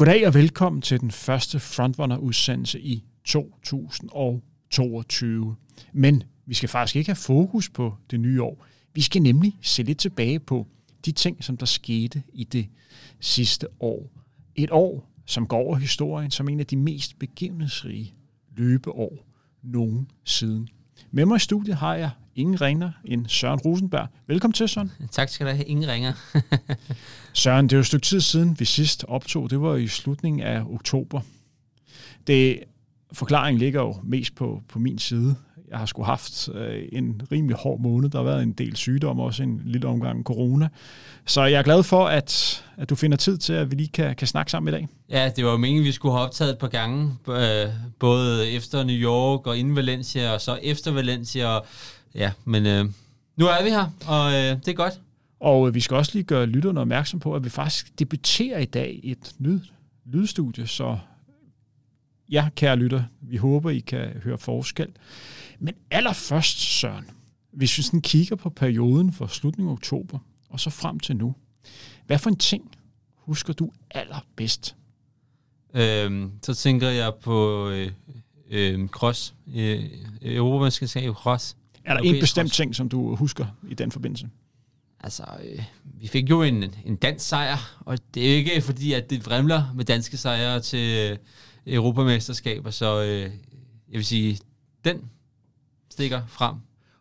Goddag og velkommen til den første Frontrunner-udsendelse i 2022. Men vi skal faktisk ikke have fokus på det nye år. Vi skal nemlig se lidt tilbage på de ting, som der skete i det sidste år. Et år, som går over historien som en af de mest begivenhedsrige løbeår nogensinde. Med mig i studiet har jeg ingen ringer end Søren Rosenberg. Velkommen til, Søren. Tak skal du have. Ingen ringer. Søren, det er jo et stykke tid siden, vi sidst optog. Det var i slutningen af oktober. Det, forklaringen ligger jo mest på, på min side. Jeg har sgu haft øh, en rimelig hård måned. Der har været en del sygdom, også en lille omgang corona. Så jeg er glad for, at, at du finder tid til, at vi lige kan, kan snakke sammen i dag. Ja, det var jo meningen, vi skulle have optaget et par gange. Øh, både efter New York og inden Valencia, og så efter Valencia. Og, ja, men øh, nu er vi her, og øh, det er godt. Og øh, vi skal også lige gøre lytterne opmærksom på, at vi faktisk debuterer i dag et lyd, lydstudie, så ja, kære lytter, vi håber, I kan høre forskel. Men allerførst, Søren, hvis vi sådan kigger på perioden fra slutningen af oktober og så frem til nu, hvad for en ting husker du allerbedst? Øhm, så tænker jeg på øh, øh, cross. Øh, Europamesterskab cross. Er der en bestemt ting, som du husker i den forbindelse? Altså, øh, vi fik jo en, en dansk sejr, og det er ikke fordi, at det fremler med danske sejre til øh, Europamesterskaber, så øh, jeg vil sige, den stikker frem.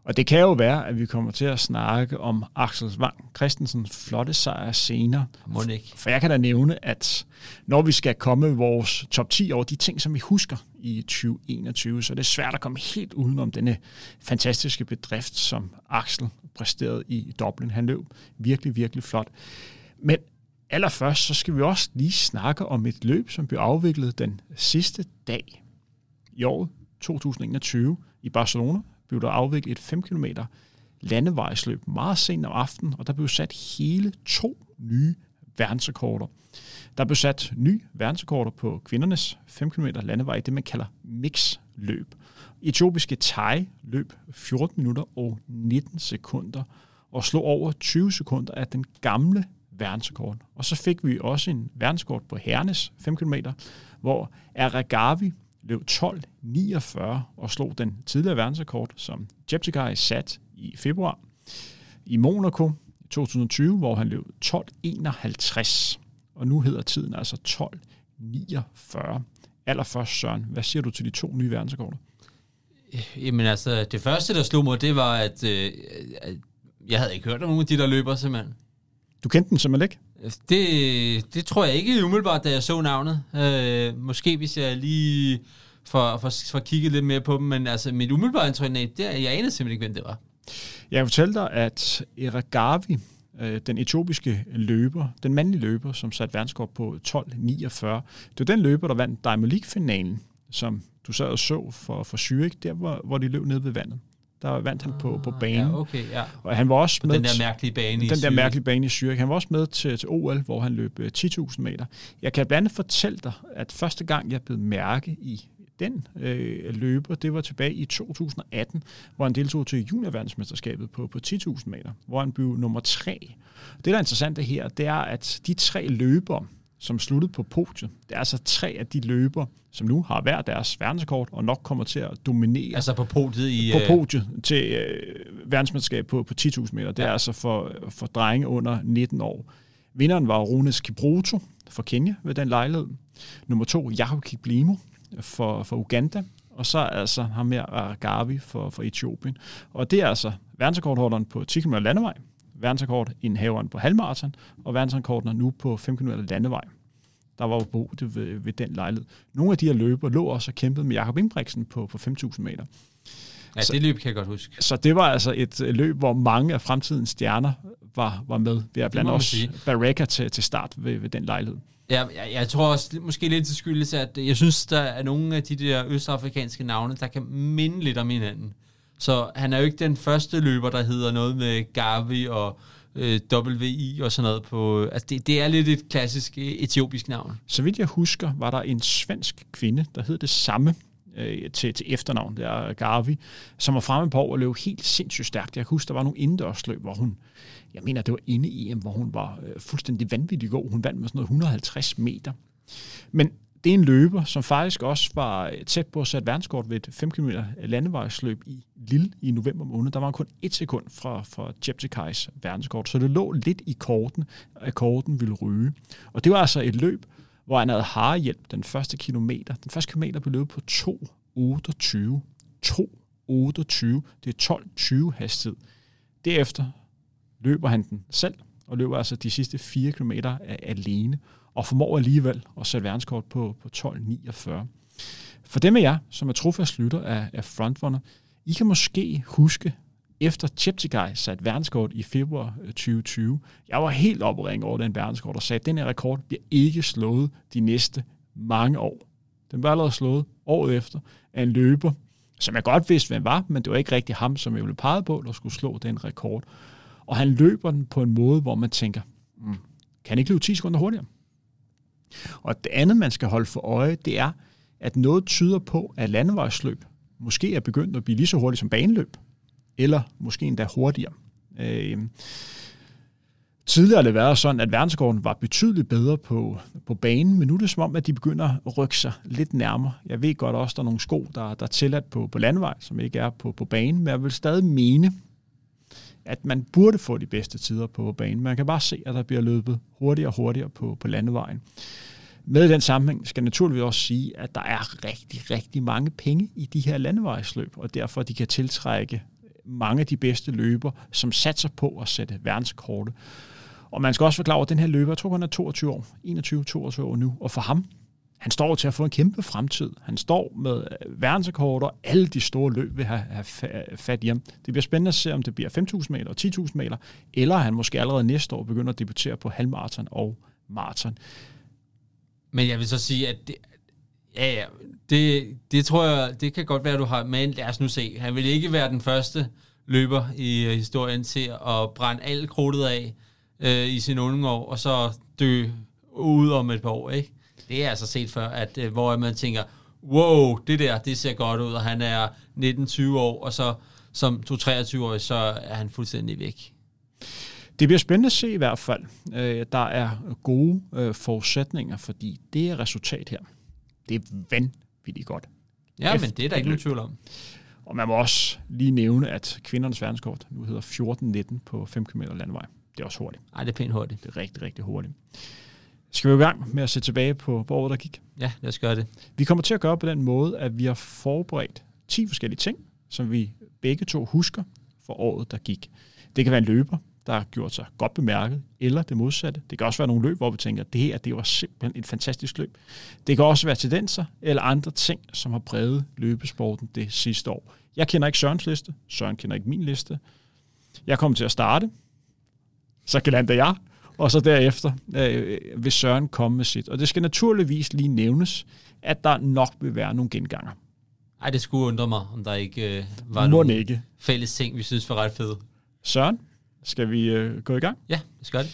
Og det kan jo være, at vi kommer til at snakke om Axel Svang Christensens flotte sejr senere. Må ikke. For jeg kan da nævne, at når vi skal komme vores top 10 over de ting, som vi husker i 2021, så er det svært at komme helt udenom denne fantastiske bedrift, som Axel præsterede i Dublin. Han løb virkelig, virkelig flot. Men allerførst, så skal vi også lige snakke om et løb, som blev afviklet den sidste dag i år 2021 i Barcelona. Blev der afviklet et 5 km landevejsløb meget sent om aftenen, og der blev sat hele to nye verdensrekorder. Der blev sat nye verdensrekorder på kvindernes 5 km landevej, det man kalder mixløb. Etiopiske Thai løb 14 minutter og 19 sekunder og slog over 20 sekunder af den gamle verdensrekord. Og så fik vi også en verdensrekord på herrenes 5 km, hvor Aragavi løb 12.49 og slog den tidligere verdensrekord, som Jeptegei sat i februar i Monaco i 2020, hvor han løb 12.51. Og nu hedder tiden altså 12.49. Allerførst, Søren, hvad siger du til de to nye verdensrekorder? Jamen altså, det første, der slog mig, det var, at, øh, at jeg havde ikke hørt om nogen af de, der løber, simpelthen. Du kendte den simpelthen ikke? Altså, det, det tror jeg ikke umiddelbart, da jeg så navnet. Øh, måske hvis jeg lige får, får, får kigget lidt mere på dem, men altså mit umiddelbare indtryk, nej, det er, jeg anede simpelthen ikke, hvem det var. Jeg fortælle dig, at Eragavi, øh, den etiopiske løber, den mandlige løber, som satte verdenskort på 12.49, det var den løber, der vandt Diamond League-finalen, som du sad og så for, for Zürich, der hvor, hvor de løb ned ved vandet der vandt han på, på banen. Ja, okay, ja. Og han var også på med den der mærkelige bane i Den der mærkelige bane i Zürich. Han var også med til, til OL, hvor han løb 10.000 øh, meter. Jeg kan blandt andet fortælle dig, at første gang, jeg blev mærke i den øh, løber, det var tilbage i 2018, hvor han deltog til juniorverdensmesterskabet på, på 10.000 meter, hvor han blev nummer tre. Det, der er interessant det her, det er, at de tre løbere, som sluttede på podiet. Det er altså tre af de løber, som nu har hver deres verdenskort, og nok kommer til at dominere. Altså på podiet i... På øh, podiet til øh, verdensmesterskab på, på 10.000 meter. Det ja. er altså for, for drenge under 19 år. Vinderen var Runes Kibroto for Kenya ved den lejlighed. Nummer to, Jakob Kiblimo for, for Uganda. Og så altså ham med Aragavi for, for Etiopien. Og det er altså verdensrekordholderen på 10 km landevej, verdensrekord indhaveren på halvmarathon, og verdensrekorden nu på 5 km landevej. Der var jo det ved, ved den lejlighed. Nogle af de her løber lå også og kæmpede med Jakob Ingebrigtsen på, på 5.000 meter. Ja, så, det løb kan jeg godt huske. Så det var altså et løb, hvor mange af fremtidens stjerner var, var med. Vi har blandt også Baraka til, til start ved, ved den lejlighed. Ja, jeg, jeg tror også måske lidt til skyldes, at jeg synes, der er nogle af de der østafrikanske navne, der kan minde lidt om hinanden. Så han er jo ikke den første løber, der hedder noget med Gavi og øh, WI og sådan noget på... Altså det, det er lidt et klassisk øh, etiopisk navn. Så vidt jeg husker, var der en svensk kvinde, der hed det samme øh, til, til efternavn, der er som var fremme på og løb helt sindssygt stærkt. Jeg kan huske, der var nogle indendørsløb, hvor hun, jeg mener, det var inde i EM, hvor hun var øh, fuldstændig vanvittig god. Hun vandt med sådan noget 150 meter. Men det er en løber, som faktisk også var øh, tæt på at sætte verdenskort ved et 5 km landevejsløb i Lille i november måned. Der var kun et sekund fra, fra Jeptikais verdenskort, så det lå lidt i korten, at korten ville ryge. Og det var altså et løb, hvor han havde harehjælp den første kilometer. Den første kilometer blev løbet på 2.28. 2.28. Det er 12.20 hastighed. Derefter løber han den selv, og løber altså de sidste 4 km alene og formår alligevel at sætte verdenskort på, på 12.49. For dem af jer, som er trofast lytter af, af Frontrunner, I kan måske huske, efter Cheptegei satte verdenskort i februar øh, 2020, jeg var helt opringet over den verdenskort og sagde, at den her rekord bliver ikke slået de næste mange år. Den var allerede slået året efter af en løber, som jeg godt vidste, hvem var, men det var ikke rigtig ham, som jeg ville pege på, der skulle slå den rekord. Og han løber den på en måde, hvor man tænker, mm, kan han ikke løbe 10 sekunder hurtigere? Og det andet, man skal holde for øje, det er, at noget tyder på, at landevejsløb måske er begyndt at blive lige så hurtigt som baneløb, eller måske endda hurtigere. Øh, tidligere har det været sådan, at verdenskorten var betydeligt bedre på, på banen, men nu er det som om, at de begynder at rykke sig lidt nærmere. Jeg ved godt også, at der er nogle sko, der, der er tilladt på, på landvej, som ikke er på, på banen, men jeg vil stadig mene, at man burde få de bedste tider på banen. Man kan bare se, at der bliver løbet hurtigere og hurtigere på, på landevejen. Med den sammenhæng skal jeg naturligvis også sige, at der er rigtig, rigtig mange penge i de her landevejsløb, og derfor de kan tiltrække mange af de bedste løber, som satser på at sætte verdenskortet. Og man skal også forklare, at den her løber, jeg tror han er 22 år, 21-22 år nu, og for ham, han står til at få en kæmpe fremtid. Han står med øh, verdensrekorder, og alle de store løb vil have, have øh, fat i ham. Det bliver spændende at se, om det bliver 5.000 meter og 10.000 meter, eller han måske allerede næste år begynder at debutere på halvmarathon og maraton. Men jeg vil så sige, at det, ja, ja, det, det tror jeg, det kan godt være, at du har, men lad os nu se. Han vil ikke være den første løber i øh, historien til at brænde alt krudtet af øh, i sin unge år, og så dø ud om et par år, ikke? Det er altså set før, at uh, hvor man tænker, wow, det der, det ser godt ud, og han er 19-20 år, og så som 23-årig, så er han fuldstændig væk. Det bliver spændende at se i hvert fald. Der er gode forudsætninger, fordi det er resultat her. Det er vanvittigt godt. Ja, men det er der ikke nogen tvivl om. Og man må også lige nævne, at kvindernes verdenskort nu hedder 14-19 på 5 km landevej. Det er også hurtigt. Nej, det er pænt hurtigt. Det er rigtig, rigtig hurtigt. Skal vi i gang med at se tilbage på, på året, der gik? Ja, lad os gøre det. Vi kommer til at gøre på den måde, at vi har forberedt 10 forskellige ting, som vi begge to husker for året, der gik. Det kan være en løber, der har gjort sig godt bemærket, eller det modsatte. Det kan også være nogle løb, hvor vi tænker, at det her det var simpelthen et fantastisk løb. Det kan også være tendenser eller andre ting, som har præget løbesporten det sidste år. Jeg kender ikke Sørens liste. Søren kender ikke min liste. Jeg kommer til at starte. Så kan jeg. Og så derefter øh, vil Søren komme med sit. Og det skal naturligvis lige nævnes, at der nok vil være nogle genganger. Ej, det skulle undre mig, om der ikke øh, var Må nogle ikke. fælles ting, vi synes var ret fede. Søren, skal vi øh, gå i gang? Ja, det skal det.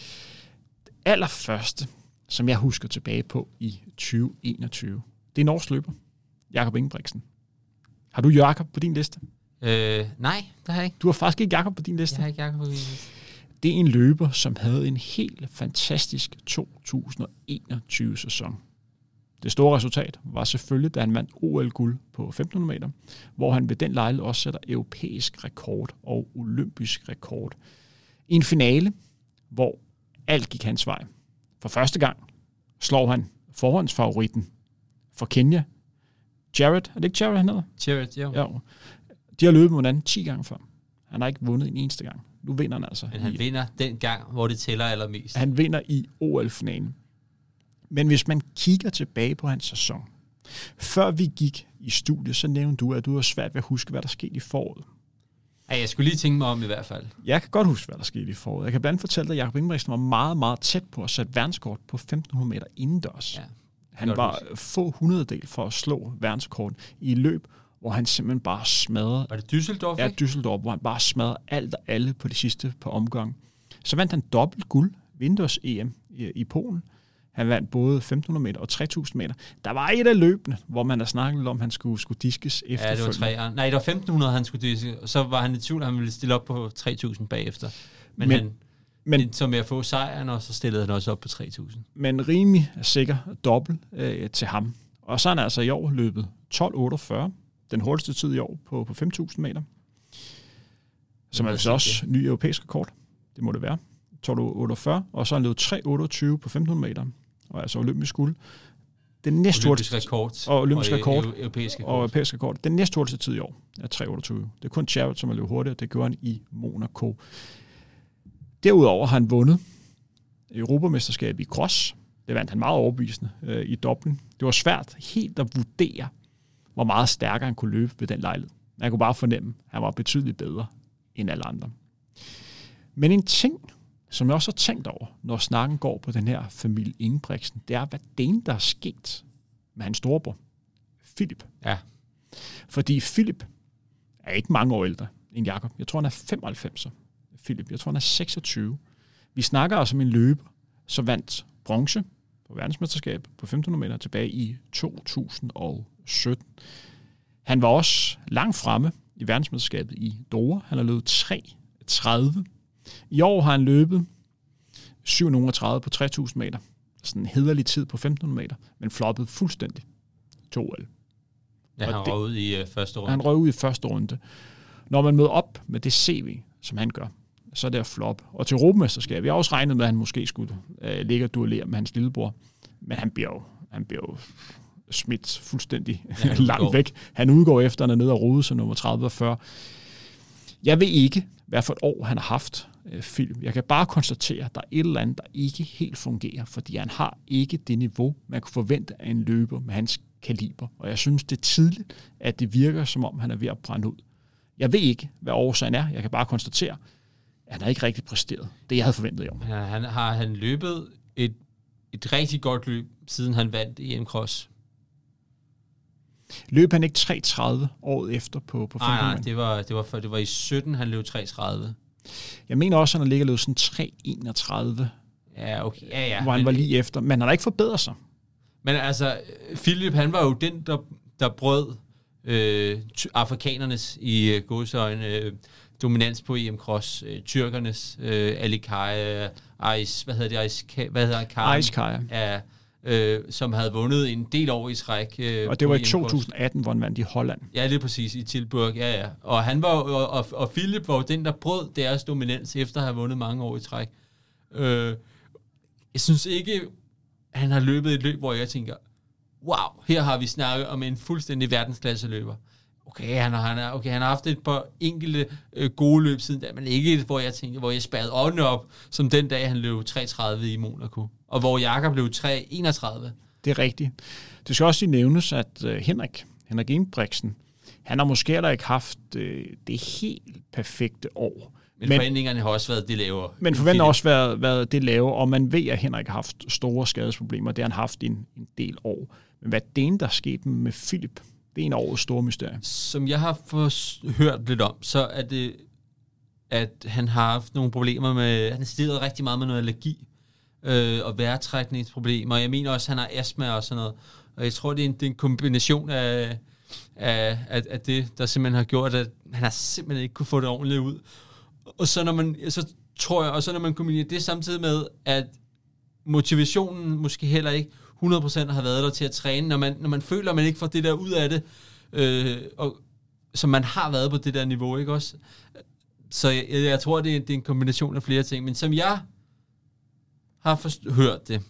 Det allerførste, som jeg husker tilbage på i 2021, det er Norsk løber, Jakob Ingebrigtsen. Har du Jakob på din liste? Øh, nej, det har jeg ikke. Du har faktisk ikke Jakob på din liste? Jeg har ikke Jakob på min liste. Det er en løber, som havde en helt fantastisk 2021-sæson. Det store resultat var selvfølgelig, da han vandt OL-guld på 1500 meter, hvor han ved den lejlighed også sætter europæisk rekord og olympisk rekord i en finale, hvor alt gik hans vej. For første gang slår han forhåndsfavoritten for Kenya. Jared, er det ikke Jared, han hedder? Jared, ja. ja. De har løbet mod hinanden 10 gange før. Han har ikke vundet en eneste gang. Nu vinder han altså. Men han i, vinder den gang, hvor det tæller allermest. Han vinder i OL-finalen. Men hvis man kigger tilbage på hans sæson, før vi gik i studiet, så nævnte du, at du har svært ved at huske, hvad der skete i foråret. Ja, jeg skulle lige tænke mig om i hvert fald. Jeg kan godt huske, hvad der skete i foråret. Jeg kan blandt andet fortælle dig, at Jacob Ingebrigtsen var meget, meget tæt på at sætte verdenskort på 1500 meter indendørs. Ja, Han var huske. få hundrededel for at slå verdensrekorden i løb, hvor han simpelthen bare smadrede... Var det Düsseldorf, Ja, Düsseldorf, hvor han bare smadrede alt og alle på de sidste par omgange. Så vandt han dobbelt guld, Windows EM i, i Polen. Han vandt både 1500 meter og 3000 meter. Der var et af løbene, hvor man har snakket om, at han skulle, skulle diskes efter. Ja, det var tre. Nej, det var 1500, han skulle diske, og så var han i tvivl, at han ville stille op på 3000 bagefter. Men, Men han, Men, endte så med at få sejren, og så stillede han også op på 3.000. Men rimelig sikker dobbelt øh, til ham. Og så er han altså i år løbet 12.48, den hurtigste tid i år på, på 5.000 meter. Som er altså også ny europæisk rekord. Det må det være. 12.48, og så har han løbet 3.28 på 1.500 meter, og altså olympisk guld. Den næste olympisk rekord. Og olympisk og rekord. Europæisk rekord. Og europæisk rekord. Den næste hurtigste tid i år er 3.28. Det er kun Chavit, som er løbet hurtigt, det gjorde han i Monaco. Derudover har han vundet Europamesterskab i cross. Det vandt han meget overbevisende øh, i Dublin. Det var svært helt at vurdere, hvor meget stærkere han kunne løbe ved den lejlighed. Man kunne bare fornemme, at han var betydeligt bedre end alle andre. Men en ting, som jeg også har tænkt over, når snakken går på den her familie Ingebrigtsen, det er, hvad det der er sket med hans storebror, Philip. Ja. Fordi Philip er ikke mange år ældre end Jakob. Jeg tror, han er 95. Philip. Jeg tror, han er 26. Vi snakker altså om en løber, som vandt bronze på verdensmesterskab på 1500 meter tilbage i 2017. Han var også langt fremme i verdensmesterskabet i Doha. Han har løbet 3.30. I år har han løbet 730 på 3.000 meter. Sådan en hederlig tid på 1.500 meter, men floppet fuldstændig to OL. Ja, han røg ud i uh, første runde. Han røg ud i første runde. Når man møder op med det CV, som han gør, så er det flop. Og til Europamesterskab, jeg har også regnet med, at han måske skulle uh, ligge og duellere med hans lillebror, men han bliver jo, han bliver jo smidt fuldstændig ja, langt væk. Han udgår efter, han er nede og rode som nummer 30 og 40. Jeg ved ikke, hvad for et år han har haft øh, film. Jeg kan bare konstatere, at der er et eller andet, der ikke helt fungerer, fordi han har ikke det niveau, man kunne forvente af en løber med hans kaliber. Og jeg synes, det er tidligt, at det virker, som om han er ved at brænde ud. Jeg ved ikke, hvad årsagen er. Jeg kan bare konstatere, at han har ikke rigtig præsteret det, jeg havde forventet i år. Ja, han, har han løbet et, et rigtig godt løb, siden han vandt i en cross Løb han ikke 3.30 året efter på, på Nej, nej, det var, det, var for, det var i 17, han løb 3.30. Jeg mener også, at han har ligget løbet sådan 3.31. Ja, okay. Ja, ja. Hvor han men, var lige efter. Men han har ikke forbedret sig. Men altså, Philip, han var jo den, der, der brød øh, afrikanernes i øh, godsøjne øh, dominans på EM Cross, øh, tyrkernes, øh, Alikaya, Ice, hvad hedder det, Ice, hvad hedder det, Ice Kaya. Ja, øh, som havde vundet en del år i træk. Øh, og det var i 2018, hvor han vandt i Holland. Ja, er præcis, i Tilburg, ja, ja. Og, han var, og, og, og Philip var jo den, der brød deres dominans, efter at have vundet mange år i træk. Øh, jeg synes ikke, han har løbet et løb, hvor jeg tænker, wow, her har vi snakket om en fuldstændig verdensklasse løber. Okay, han har, han har, okay, han har haft et par enkelte øh, gode løb siden da, men ikke et, hvor jeg tænkte, hvor jeg spærrede øjnene op, som den dag, han løb 3.30 i Monaco og hvor Jakob blev 3-31. Det er rigtigt. Det skal også lige nævnes, at uh, Henrik, Henrik Ingebrigtsen, han har måske heller ikke haft uh, det helt perfekte år. Men, men forventningerne har også været det lavere. Men forventningerne har også været, været det lavere, og man ved, at Henrik har haft store skadesproblemer. Det har han haft en, en del år. Men hvad det der er sket med Philip, det er en årets store mysterier. Som jeg har hørt lidt om, så er det, at han har haft nogle problemer med, han har stillet rigtig meget med noget allergi øh, og vejrtrækningsproblemer. Jeg mener også, at han har astma og sådan noget. Og jeg tror, det er en, det er en kombination af, af, af, af det, der simpelthen har gjort, at han har simpelthen ikke kunne få det ordentligt ud. Og så når man, så tror jeg, og så når man kombinerer det samtidig med, at motivationen måske heller ikke 100% har været der til at træne, når man, når man føler, at man ikke får det der ud af det, øh, og, som man har været på det der niveau, ikke også? Så jeg, jeg tror, det er, det er en kombination af flere ting. Men som jeg har forst- hørt det,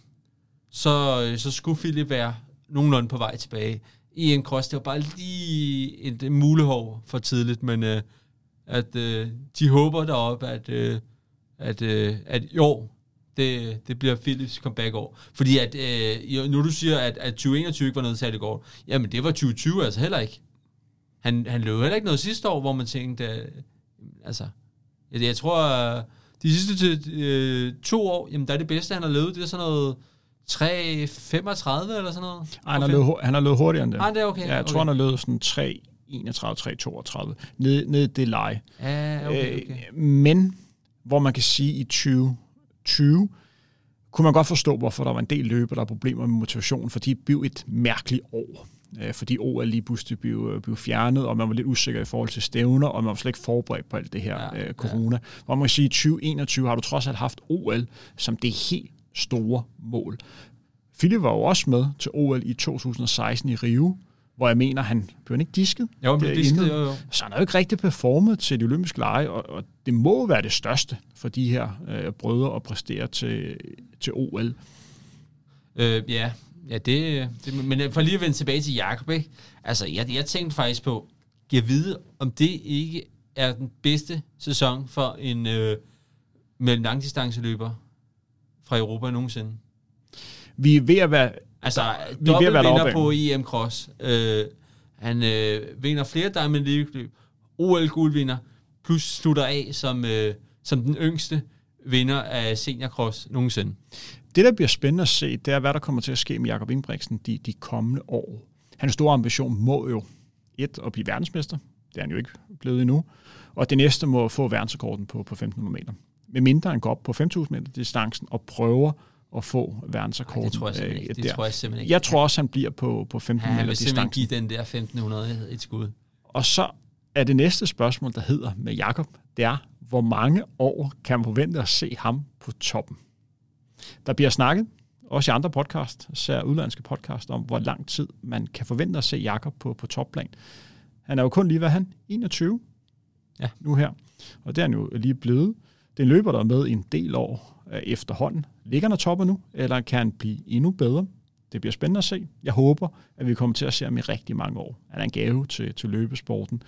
så, øh, så skulle Philip være nogenlunde på vej tilbage. I en cross, det var bare lige et mulehår for tidligt, men øh, at øh, de håber deroppe, at, øh, at, øh, at jo, det, det bliver Philips comeback-år. Fordi at, øh, nu du siger, at, at 2021 ikke var noget særligt godt, jamen det var 2020 altså heller ikke. Han, han løb heller ikke noget sidste år, hvor man tænkte, øh, altså, jeg, jeg tror, øh, de sidste øh, to år, jamen der er det bedste, han har løbet, det er sådan noget 3.35 eller sådan noget. Ej, han, har løbet, han har løbet hurtigere end det. Ah, det er okay. Ja, jeg okay. tror, han har løbet sådan 3, 31, 3, 32, ned, ned det leje. Ja, okay, okay. Øh, men, hvor man kan sige, i 2020, kunne man godt forstå, hvorfor der var en del løber, der er problemer med motivation, fordi det blev et mærkeligt år. øh, fordi OL lige pludselig blev, øh, blev fjernet, og man var lidt usikker i forhold til stævner, og man var slet ikke forberedt på alt det her ja, øh, corona. Ja. Hvor man kan sige, at i 2021 har du trods alt haft OL som det helt store mål. Philip var jo også med til OL i 2016 i Rio, hvor jeg mener, han blev ikke disket. Jo, han blev disket, jo, jo. Så han har jo ikke rigtig performet til de olympiske lege, og, og det må være det største for de her øh, brødre at præstere til, til OL. Øh, ja, ja det, det, men for lige at vende tilbage til Jakob, ikke? Altså, jeg, jeg tænkte faktisk på, jeg vide, om det ikke er den bedste sæson for en øh, mellemlangdistanceløber fra Europa nogensinde. Vi er ved at være... Altså, vi er ved at være vinder på EM Cross. Øh, han øh, vinder flere Diamond League-løb. OL-guldvinder. Plus slutter af som, øh, som den yngste vinder af Senior Cross nogensinde. Det, der bliver spændende at se, det er, hvad der kommer til at ske med Jakob Ingebrigtsen de, de kommende år. Hans store ambition må jo et at blive verdensmester. Det er han jo ikke blevet endnu. Og det næste må få verdensrekorden på, på 1500 meter. Med mindre han går op på 5000 meter distancen og prøver at få verdensrekorden. det tror jeg simpelthen ikke. Det tror jeg simpelthen ikke. Jeg tror også, han bliver på, på 15 meter distancen. Han vil give den der 1500 et skud. Og så er det næste spørgsmål, der hedder med Jakob, det er, hvor mange år kan man forvente at se ham på toppen? Der bliver snakket, også i andre podcast, ser udlandske podcast, om hvor lang tid man kan forvente at se Jakob på, på topplan. Han er jo kun lige, hvad han? 21 ja. nu her. Og det er han jo lige blevet. Det er en løber, der er med i en del år øh, Øh, efterhånden. Ligger han topper nu, eller kan han blive endnu bedre? Det bliver spændende at se. Jeg håber, at vi kommer til at se ham i rigtig mange år. Han er en gave til, til løbesporten.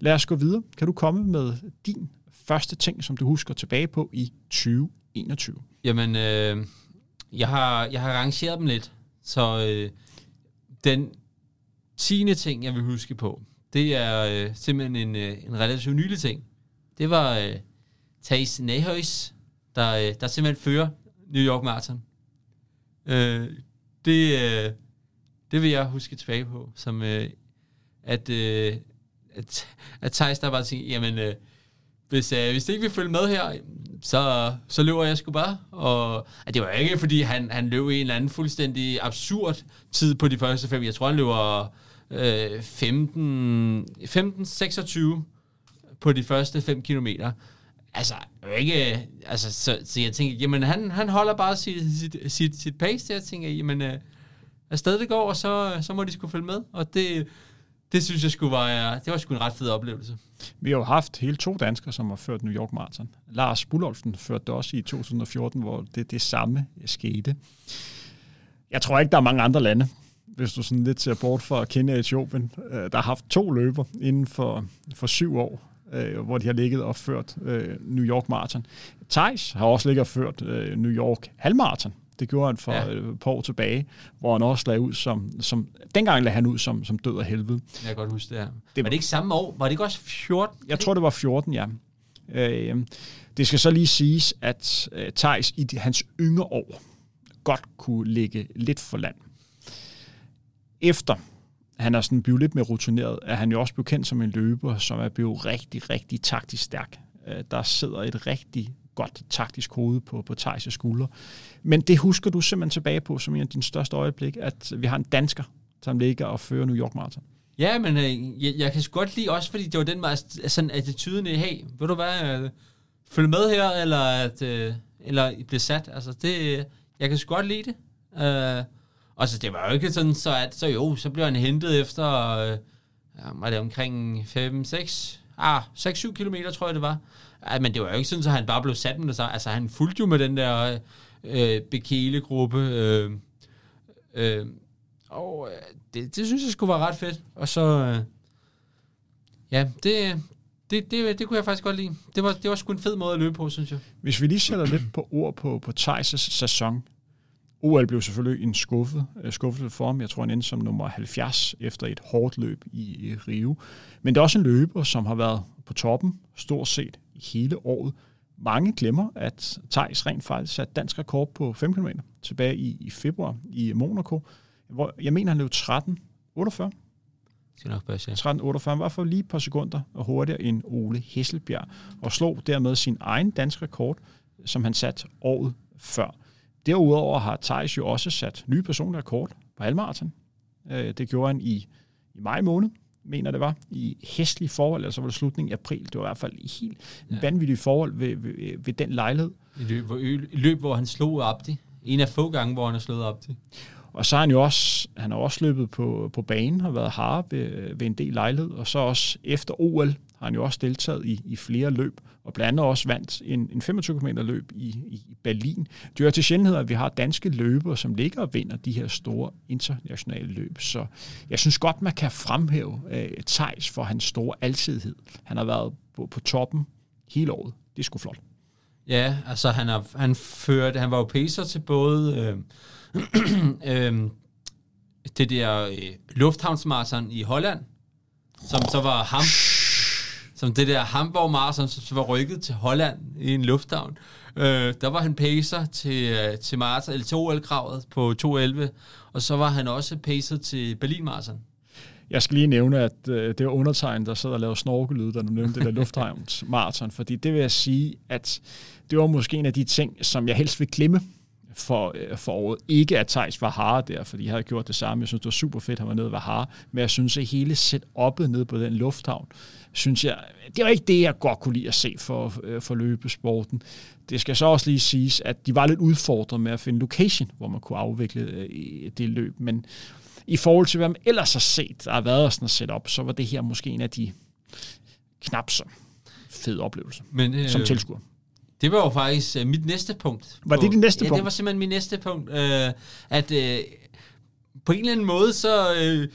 Lad os gå videre. Kan du komme med din første ting, som du husker tilbage på i 2021? Jamen, øh, jeg, har, jeg har rangeret dem lidt. Så øh, den tiende ting, jeg vil huske på, det er øh, simpelthen en, øh, en relativt nylig ting. Det var øh, Thijs Nahøjs, der, øh, der simpelthen fører New York Marathon. Øh, det, øh, det vil jeg huske tilbage på, som øh, at, øh, at, at Thijs der bare tænkte, jamen, øh, hvis, øh, hvis det ikke vil følge med her, så, så løber jeg sgu bare. Og at det var ikke, fordi han, han løb i en eller anden fuldstændig absurd tid på de første fem. Jeg tror, han løber øh, 15, 15-26 på de første 5 kilometer. Altså, ikke, altså så, så jeg tænker, jamen han, han holder bare sit, sit, sit, sit pace, jeg tænker, jamen øh, afsted det går, og så, så må de skulle følge med, og det, det synes jeg skulle være, øh, det var sgu en ret fed oplevelse. Vi har jo haft hele to danskere, som har ført New York Marathon. Lars Bullolfsen førte det også i 2014, hvor det, det samme skete. Jeg tror ikke, der er mange andre lande, hvis du sådan lidt ser bort fra Kenya og Etiopien, øh, der har haft to løber inden for, for syv år, øh, hvor de har ligget og ført øh, New York Marathon. Thijs har også ligget og ført New York halvmarathon. Det gjorde han for ja. et par år tilbage, hvor han også lagde ud som, som dengang lagde han ud som, som død af helvede. Jeg kan godt huske det her. Det var, var det ikke samme år? Var det ikke også 14? Jeg tror, det var 14, ja. Øh, det skal så lige siges, at øh, Thijs i de, hans yngre år godt kunne ligge lidt for land efter han er sådan blevet lidt mere rutineret, er han jo også blevet kendt som en løber, som er blevet rigtig, rigtig taktisk stærk. Øh, der sidder et rigtig godt taktisk hoved på, på Thijs' skuldre. Men det husker du simpelthen tilbage på som en af dine største øjeblik, at vi har en dansker, som ligger og fører New York Marathon. Ja, men øh, jeg, jeg kan godt lide også, fordi det var den meget sådan attituden i, hey, vil du hvad, øh, følge med her, eller at, øh, eller blive sat. Altså, det, øh, jeg kan godt lide det. Øh, og så det var jo ikke sådan, så, at, så jo, så blev han hentet efter, øh, var det omkring 5, 6, ah, 6-7 kilometer, tror jeg det var. Ja, men det var jo ikke sådan, så han bare blev sat med det. Så, altså, han fulgte jo med den der øh, Bekele-gruppe. Øh, øh, og øh, det, det synes jeg skulle være ret fedt. Og så, øh, ja, det, det, det, det kunne jeg faktisk godt lide. Det var, det var sgu en fed måde at løbe på, synes jeg. Hvis vi lige sætter lidt på ord på, på Thijs' sæson, OL blev selvfølgelig en skuffet, uh, skuffet for ham. Jeg tror, han endte som nummer 70 efter et hårdt løb i, i Rio. Men det er også en løber, som har været på toppen stort set hele året. Mange glemmer, at Thijs rent faktisk satte dansk rekord på 5 km tilbage i, i februar i Monaco. Hvor jeg mener, han løb 13.48. Det nok passe, ja. 13.48 var for lige et par sekunder og hurtigere end Ole Hesselbjerg, og slog dermed sin egen dansk rekord, som han satte året før. Derudover har Thijs jo også sat nye personlige rekord på halvmarathon. Øh, det gjorde han i, i maj måned, mener det var, i hæstlige forhold, altså var det slutningen af april. Det var i hvert fald i helt ja. vanvittige forhold ved, ved, ved den lejlighed. I løb, hvor, i løb, hvor han slog Abdi. En af få gange, hvor han har slået Abdi. Og så har han jo også, han har også løbet på, på banen, har været har ved, ved en del lejlighed, og så også efter OL har han jo også deltaget i, i flere løb, og blandt andet også vandt en, en 25 km løb i, i Berlin. Det er til sjældenhed, at vi har danske løbere, som ligger og vinder de her store internationale løb. Så jeg synes godt, man kan fremhæve uh, Thijs for hans store altidighed. Han har været på, på toppen hele året. Det er sgu flot. Ja, altså han, har, han førte, han var jo pacer til både øh, øh, det der øh, lufthavnsmarathon i Holland, som så var ham, som det der Hamburg Marathon, som var rykket til Holland i en lufthavn. Øh, der var han pacer til, øh, til, marathon, eller til OL-kravet på 2.11, og så var han også pacer til Berlin Marathon. Jeg skal lige nævne, at øh, det var undertegnet, der sad og lavede snorkelyd, da du nævnte det der lufthavns marathon, fordi det vil jeg sige, at det var måske en af de ting, som jeg helst vil glemme for, øh, for året. Ikke at Thijs var hare der, fordi jeg havde gjort det samme. Jeg synes, det var super fedt, at han var nede ved hare. Men jeg synes, at hele setup'et nede på den lufthavn, synes jeg, det var ikke det, jeg godt kunne lide at se for, øh, for løbesporten. Det skal så også lige siges, at de var lidt udfordret med at finde location, hvor man kunne afvikle øh, det løb. Men i forhold til, hvad man ellers har set, der har været sådan et setup, så var det her måske en af de knap så fede oplevelser Men, øh, som tilskuer. Det var jo faktisk uh, mit næste punkt. Var på, det dit næste ja, punkt? det var simpelthen mit næste punkt. Uh, at uh, på en eller anden måde, så uh,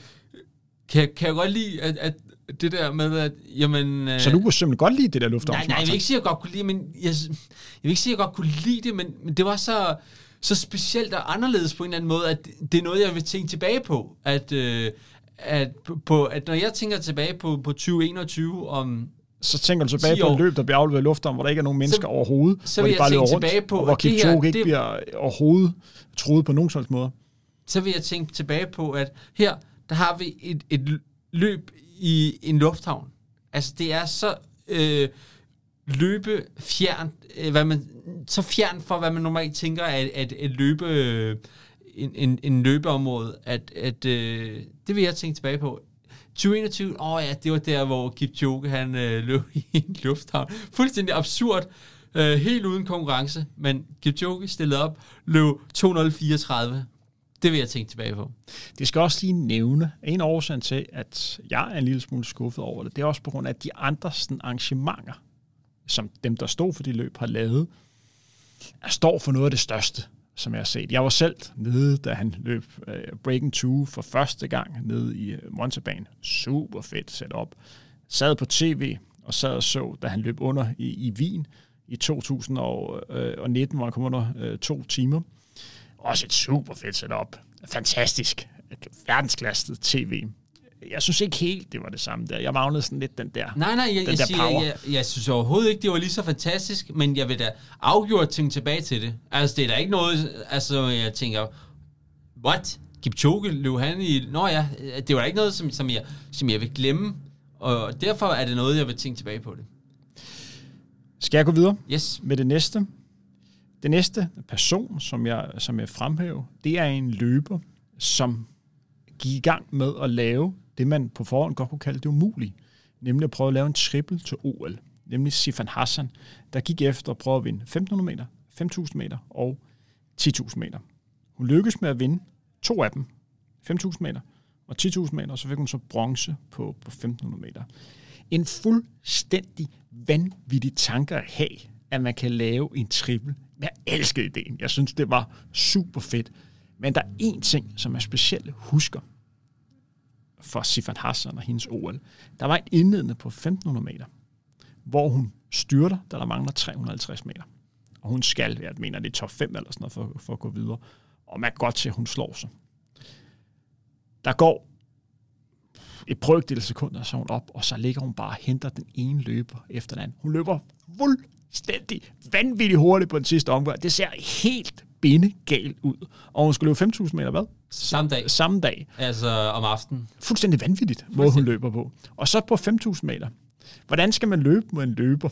kan, kan jeg godt lide, at, at det der med, at... Jamen, uh, så du kunne simpelthen godt lide det der lufthavnsmarathon? Nej, nej, jeg vil ikke sige, at jeg godt kunne lide men jeg, jeg vil ikke sige, at jeg godt kunne lide det, men, men det var så, så specielt og anderledes på en eller anden måde, at det er noget, jeg vil tænke tilbage på. At, uh, at, på, at når jeg tænker tilbage på, på 2021 om så tænker du tilbage på et løb, der bliver afleveret i lufthavn, hvor der ikke er nogen mennesker så, overhovedet, så hvor de bare løber rundt, tilbage på, og hvor Kipchoge ikke det, bliver overhovedet troet på nogen slags måde. Så vil jeg tænke tilbage på, at her, der har vi et, et løb i en lufthavn. Altså, det er så øh, løbe fjern, øh, hvad man, så fjern for, hvad man normalt tænker, at, at at løbe, øh, en, en, en løbeområde, at, at øh, det vil jeg tænke tilbage på. 2021, åh oh ja, det var der, hvor Kipchoge han øh, løb i en lufthavn. Fuldstændig absurd, øh, helt uden konkurrence, men Kipchoge stillede op, løb 234. Det vil jeg tænke tilbage på. Det skal også lige nævne, en årsag til, at jeg er en lille smule skuffet over det, det er også på grund af, de andre sådan, arrangementer, som dem, der stod for de løb, har lavet, er, står for noget af det største som jeg har set. Jeg var selv nede, da han løb uh, Breaking 2 for første gang nede i uh, Super fedt setup. Sad på tv og sad og så, da han løb under i, i Wien i 2019, øh, hvor han kom under uh, to timer. Også et super fedt setup. Fantastisk. Verdensklasse tv jeg synes ikke helt, det var det samme der. Jeg manglede sådan lidt den der Nej, nej, jeg, den jeg, der siger, power. jeg, jeg synes overhovedet ikke, det var lige så fantastisk, men jeg vil da afgjort tænke tilbage til det. Altså, det er da ikke noget, altså, jeg tænker, what? Kipchoge løb han i... Nå ja, det var da ikke noget, som, som, jeg, som jeg vil glemme, og derfor er det noget, jeg vil tænke tilbage på det. Skal jeg gå videre yes. med det næste? Det næste person, som jeg, som jeg fremhæver, det er en løber, som gik i gang med at lave det, man på forhånd godt kunne kalde det umulige, nemlig at prøve at lave en triple til OL, nemlig Sifan Hassan, der gik efter at prøve at vinde 1500 meter, 5000 meter og 10.000 meter. Hun lykkedes med at vinde to af dem, 5.000 meter og 10.000 meter, og så fik hun så bronze på, på 1.500 meter. En fuldstændig vanvittig tanke at have, at man kan lave en triple. Jeg elskede ideen. Jeg synes, det var super fedt. Men der er én ting, som jeg specielt husker for Sifan Hassan og hendes OL. Der var et indledende på 1500 meter, hvor hun styrter, da der mangler 350 meter. Og hun skal, jeg mener, det er top 5 eller sådan noget for, for at gå videre. Og man kan godt se, at hun slår sig. Der går et brøkdel sekunder, så hun op, og så ligger hun bare og henter den ene løber efter den anden. Hun løber fuldstændig vanvittigt hurtigt på den sidste omgang. Det ser helt gal ud. Og hun skulle løbe 5.000 meter, hvad? Samme dag. Samme dag. Altså om aftenen. Fuldstændig vanvittigt, hvor hun løber på. Og så på 5.000 meter. Hvordan skal man løbe med en løber,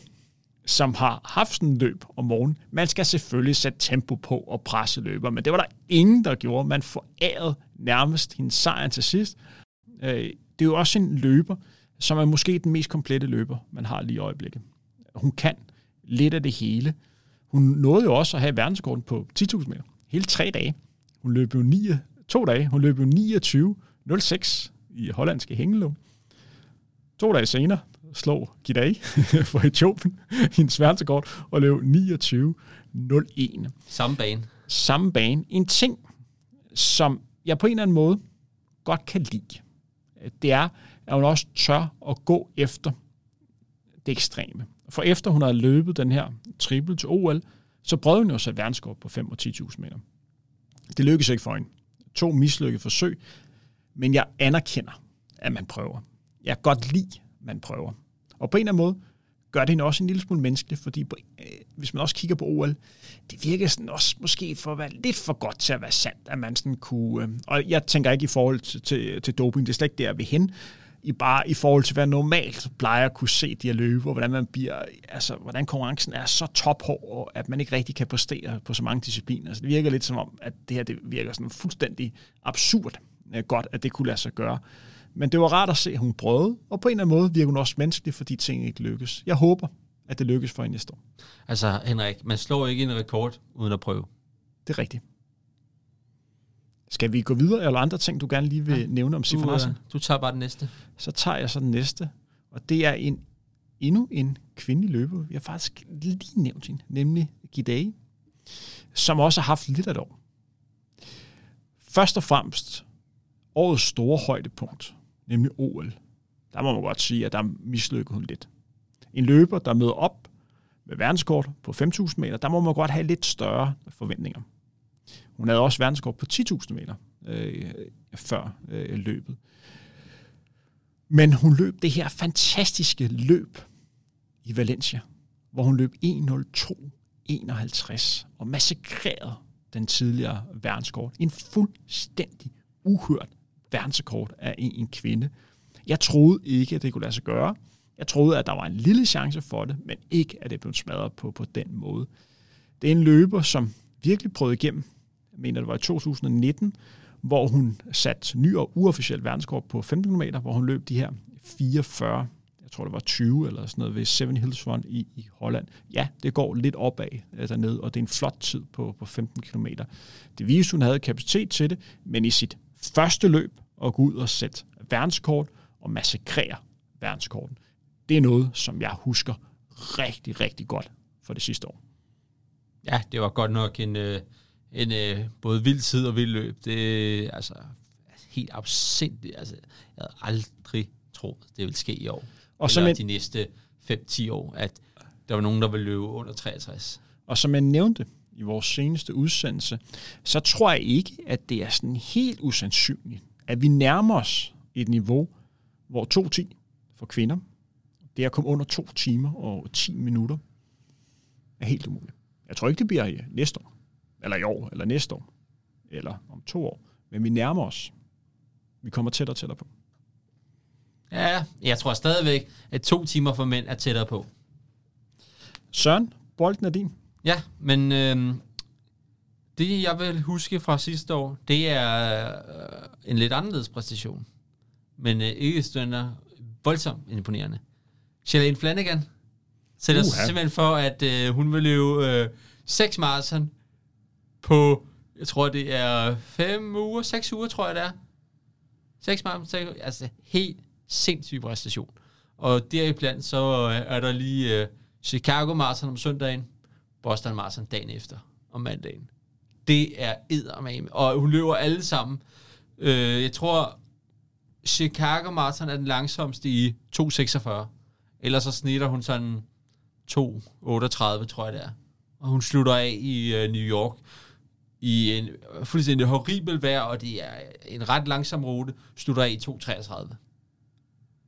som har haft sådan en løb om morgenen. Man skal selvfølgelig sætte tempo på og presse løber, men det var der ingen, der gjorde. Man forærede nærmest hendes sejr til sidst. Øh, det er jo også en løber, som er måske den mest komplette løber, man har lige i øjeblikket. Hun kan lidt af det hele. Hun nåede jo også at have verdensrekorden på 10.000 meter. Hele tre dage. Hun løb jo 9, to dage. Hun løb jo 29.06 i hollandske Hengelo. To dage senere slog Gidei for Etiopien en verdensrekord og løb 29.01. Samme bane. Samme bane. En ting, som jeg på en eller anden måde godt kan lide, det er, at hun også tør at gå efter det ekstreme. For efter hun har løbet den her triple til OL, så prøvede hun jo sig verdenskort på 5 og 10.000 meter. Det lykkedes ikke for hende. To mislykkede forsøg, men jeg anerkender, at man prøver. Jeg kan godt lide, at man prøver. Og på en eller anden måde gør det hende også en lille smule menneskelig, fordi på, øh, hvis man også kigger på OL, det virker sådan også måske for at være lidt for godt til at være sandt, at man sådan kunne... Øh, og jeg tænker ikke i forhold til, til, til doping, det er slet ikke der ved hende, i bare i forhold til, hvad normalt plejer at kunne se de her løbe, og hvordan man bliver, altså, hvordan konkurrencen er så tophård, at man ikke rigtig kan præstere på så mange discipliner. Altså, det virker lidt som om, at det her det virker sådan fuldstændig absurd øh, godt, at det kunne lade sig gøre. Men det var rart at se, at hun prøvede, og på en eller anden måde virker hun også menneskelig, fordi ting ikke lykkes. Jeg håber, at det lykkes for hende næste år. Altså, Henrik, man slår ikke en rekord uden at prøve. Det er rigtigt. Skal vi gå videre, eller andre ting, du gerne lige vil ja. nævne om Sifan du, du tager bare den næste. Så tager jeg så den næste, og det er en endnu en kvindelig løber. Jeg har faktisk lige nævnt hende, nemlig Gidei, som også har haft lidt af et år. Først og fremmest årets store højdepunkt, nemlig OL. Der må man godt sige, at der mislykkede hun lidt. En løber, der møder op med verdenskort på 5.000 meter, der må man godt have lidt større forventninger. Hun havde også verdensrekord på 10.000 meter øh, før øh, løbet. Men hun løb det her fantastiske løb i Valencia, hvor hun løb 1.02.51 og massakrerede den tidligere verdenskort. En fuldstændig uhørt verdenskort af en, en kvinde. Jeg troede ikke, at det kunne lade sig gøre. Jeg troede, at der var en lille chance for det, men ikke, at det blev smadret på, på den måde. Det er en løber, som virkelig prøvede igennem mener det var i 2019, hvor hun satte ny og uofficiel verdenskort på 15 km, hvor hun løb de her 44, jeg tror det var 20 eller sådan noget ved Seven Hills Run i, i Holland. Ja, det går lidt opad øh, altså dernede, og det er en flot tid på, på 15 km. Det viste, hun havde kapacitet til det, men i sit første løb at gå ud og sætte verdenskort og massakrere verdenskorten, det er noget, som jeg husker rigtig, rigtig godt for det sidste år. Ja, det var godt nok en, øh, en øh, både vild tid og vild løb. Det er altså helt absindigt. Altså, jeg havde aldrig troet, det ville ske i år. Og Eller en, de næste 5-10 år, at der var nogen, der ville løbe under 63. Og som jeg nævnte i vores seneste udsendelse, så tror jeg ikke, at det er sådan helt usandsynligt, at vi nærmer os et niveau, hvor 2-10 for kvinder, det er at komme under 2 timer og 10 minutter, er helt umuligt. Jeg tror ikke, det bliver næste år eller i år, eller næste år, eller om to år. Men vi nærmer os. Vi kommer tættere og tættere på. Ja, jeg tror stadigvæk, at to timer for mænd er tættere på. Søren, bolden er din. Ja, men øh, det jeg vil huske fra sidste år, det er øh, en lidt anderledes præstation. Men øh, ikke stønder voldsomt imponerende. Shalane Flanagan sætter uh-huh. simpelthen for, at øh, hun vil løbe øh, 6 maraton på, jeg tror det er 5 uger, 6 uger tror jeg det er. 6 måneder, altså helt sindssyg præstation. Og deriblandt så øh, er der lige uh, Chicago Marathon om søndagen, Boston Marathon dagen efter om mandagen. Det er eddermame. Og hun løber alle sammen. Uh, jeg tror, Chicago Marathon er den langsomste i 2.46. Ellers så snitter hun sådan 2.38, tror jeg det er. Og hun slutter af i uh, New York i en fuldstændig horribel vejr, og det er en ret langsom rute, slutter i 2.33.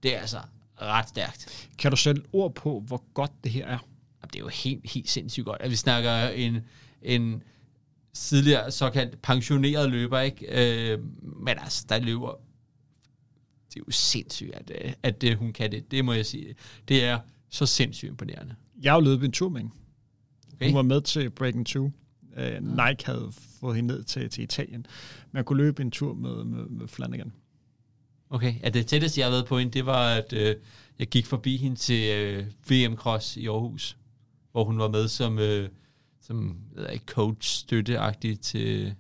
Det er altså ret stærkt. Kan du sætte ord på, hvor godt det her er? Det er jo helt, helt sindssygt godt. At vi snakker en, en tidligere såkaldt pensioneret løber, ikke? Øh, men altså, der løber... Det er jo sindssygt, at, at, at hun kan det. Det må jeg sige. Det er så sindssygt imponerende. Jeg har jo løbet en tur med hende. Okay. Hun var med til Breaking 2. Uh, Nike havde fået hende ned til, til Italien. Men jeg kunne løbe en tur med, med, med Flanagan. Okay, ja, det tætteste, jeg har været på hende, det var, at øh, jeg gik forbi hende til øh, VM Cross i Aarhus, hvor hun var med som, øh, som jeg ved ikke, coach-støtteagtig til,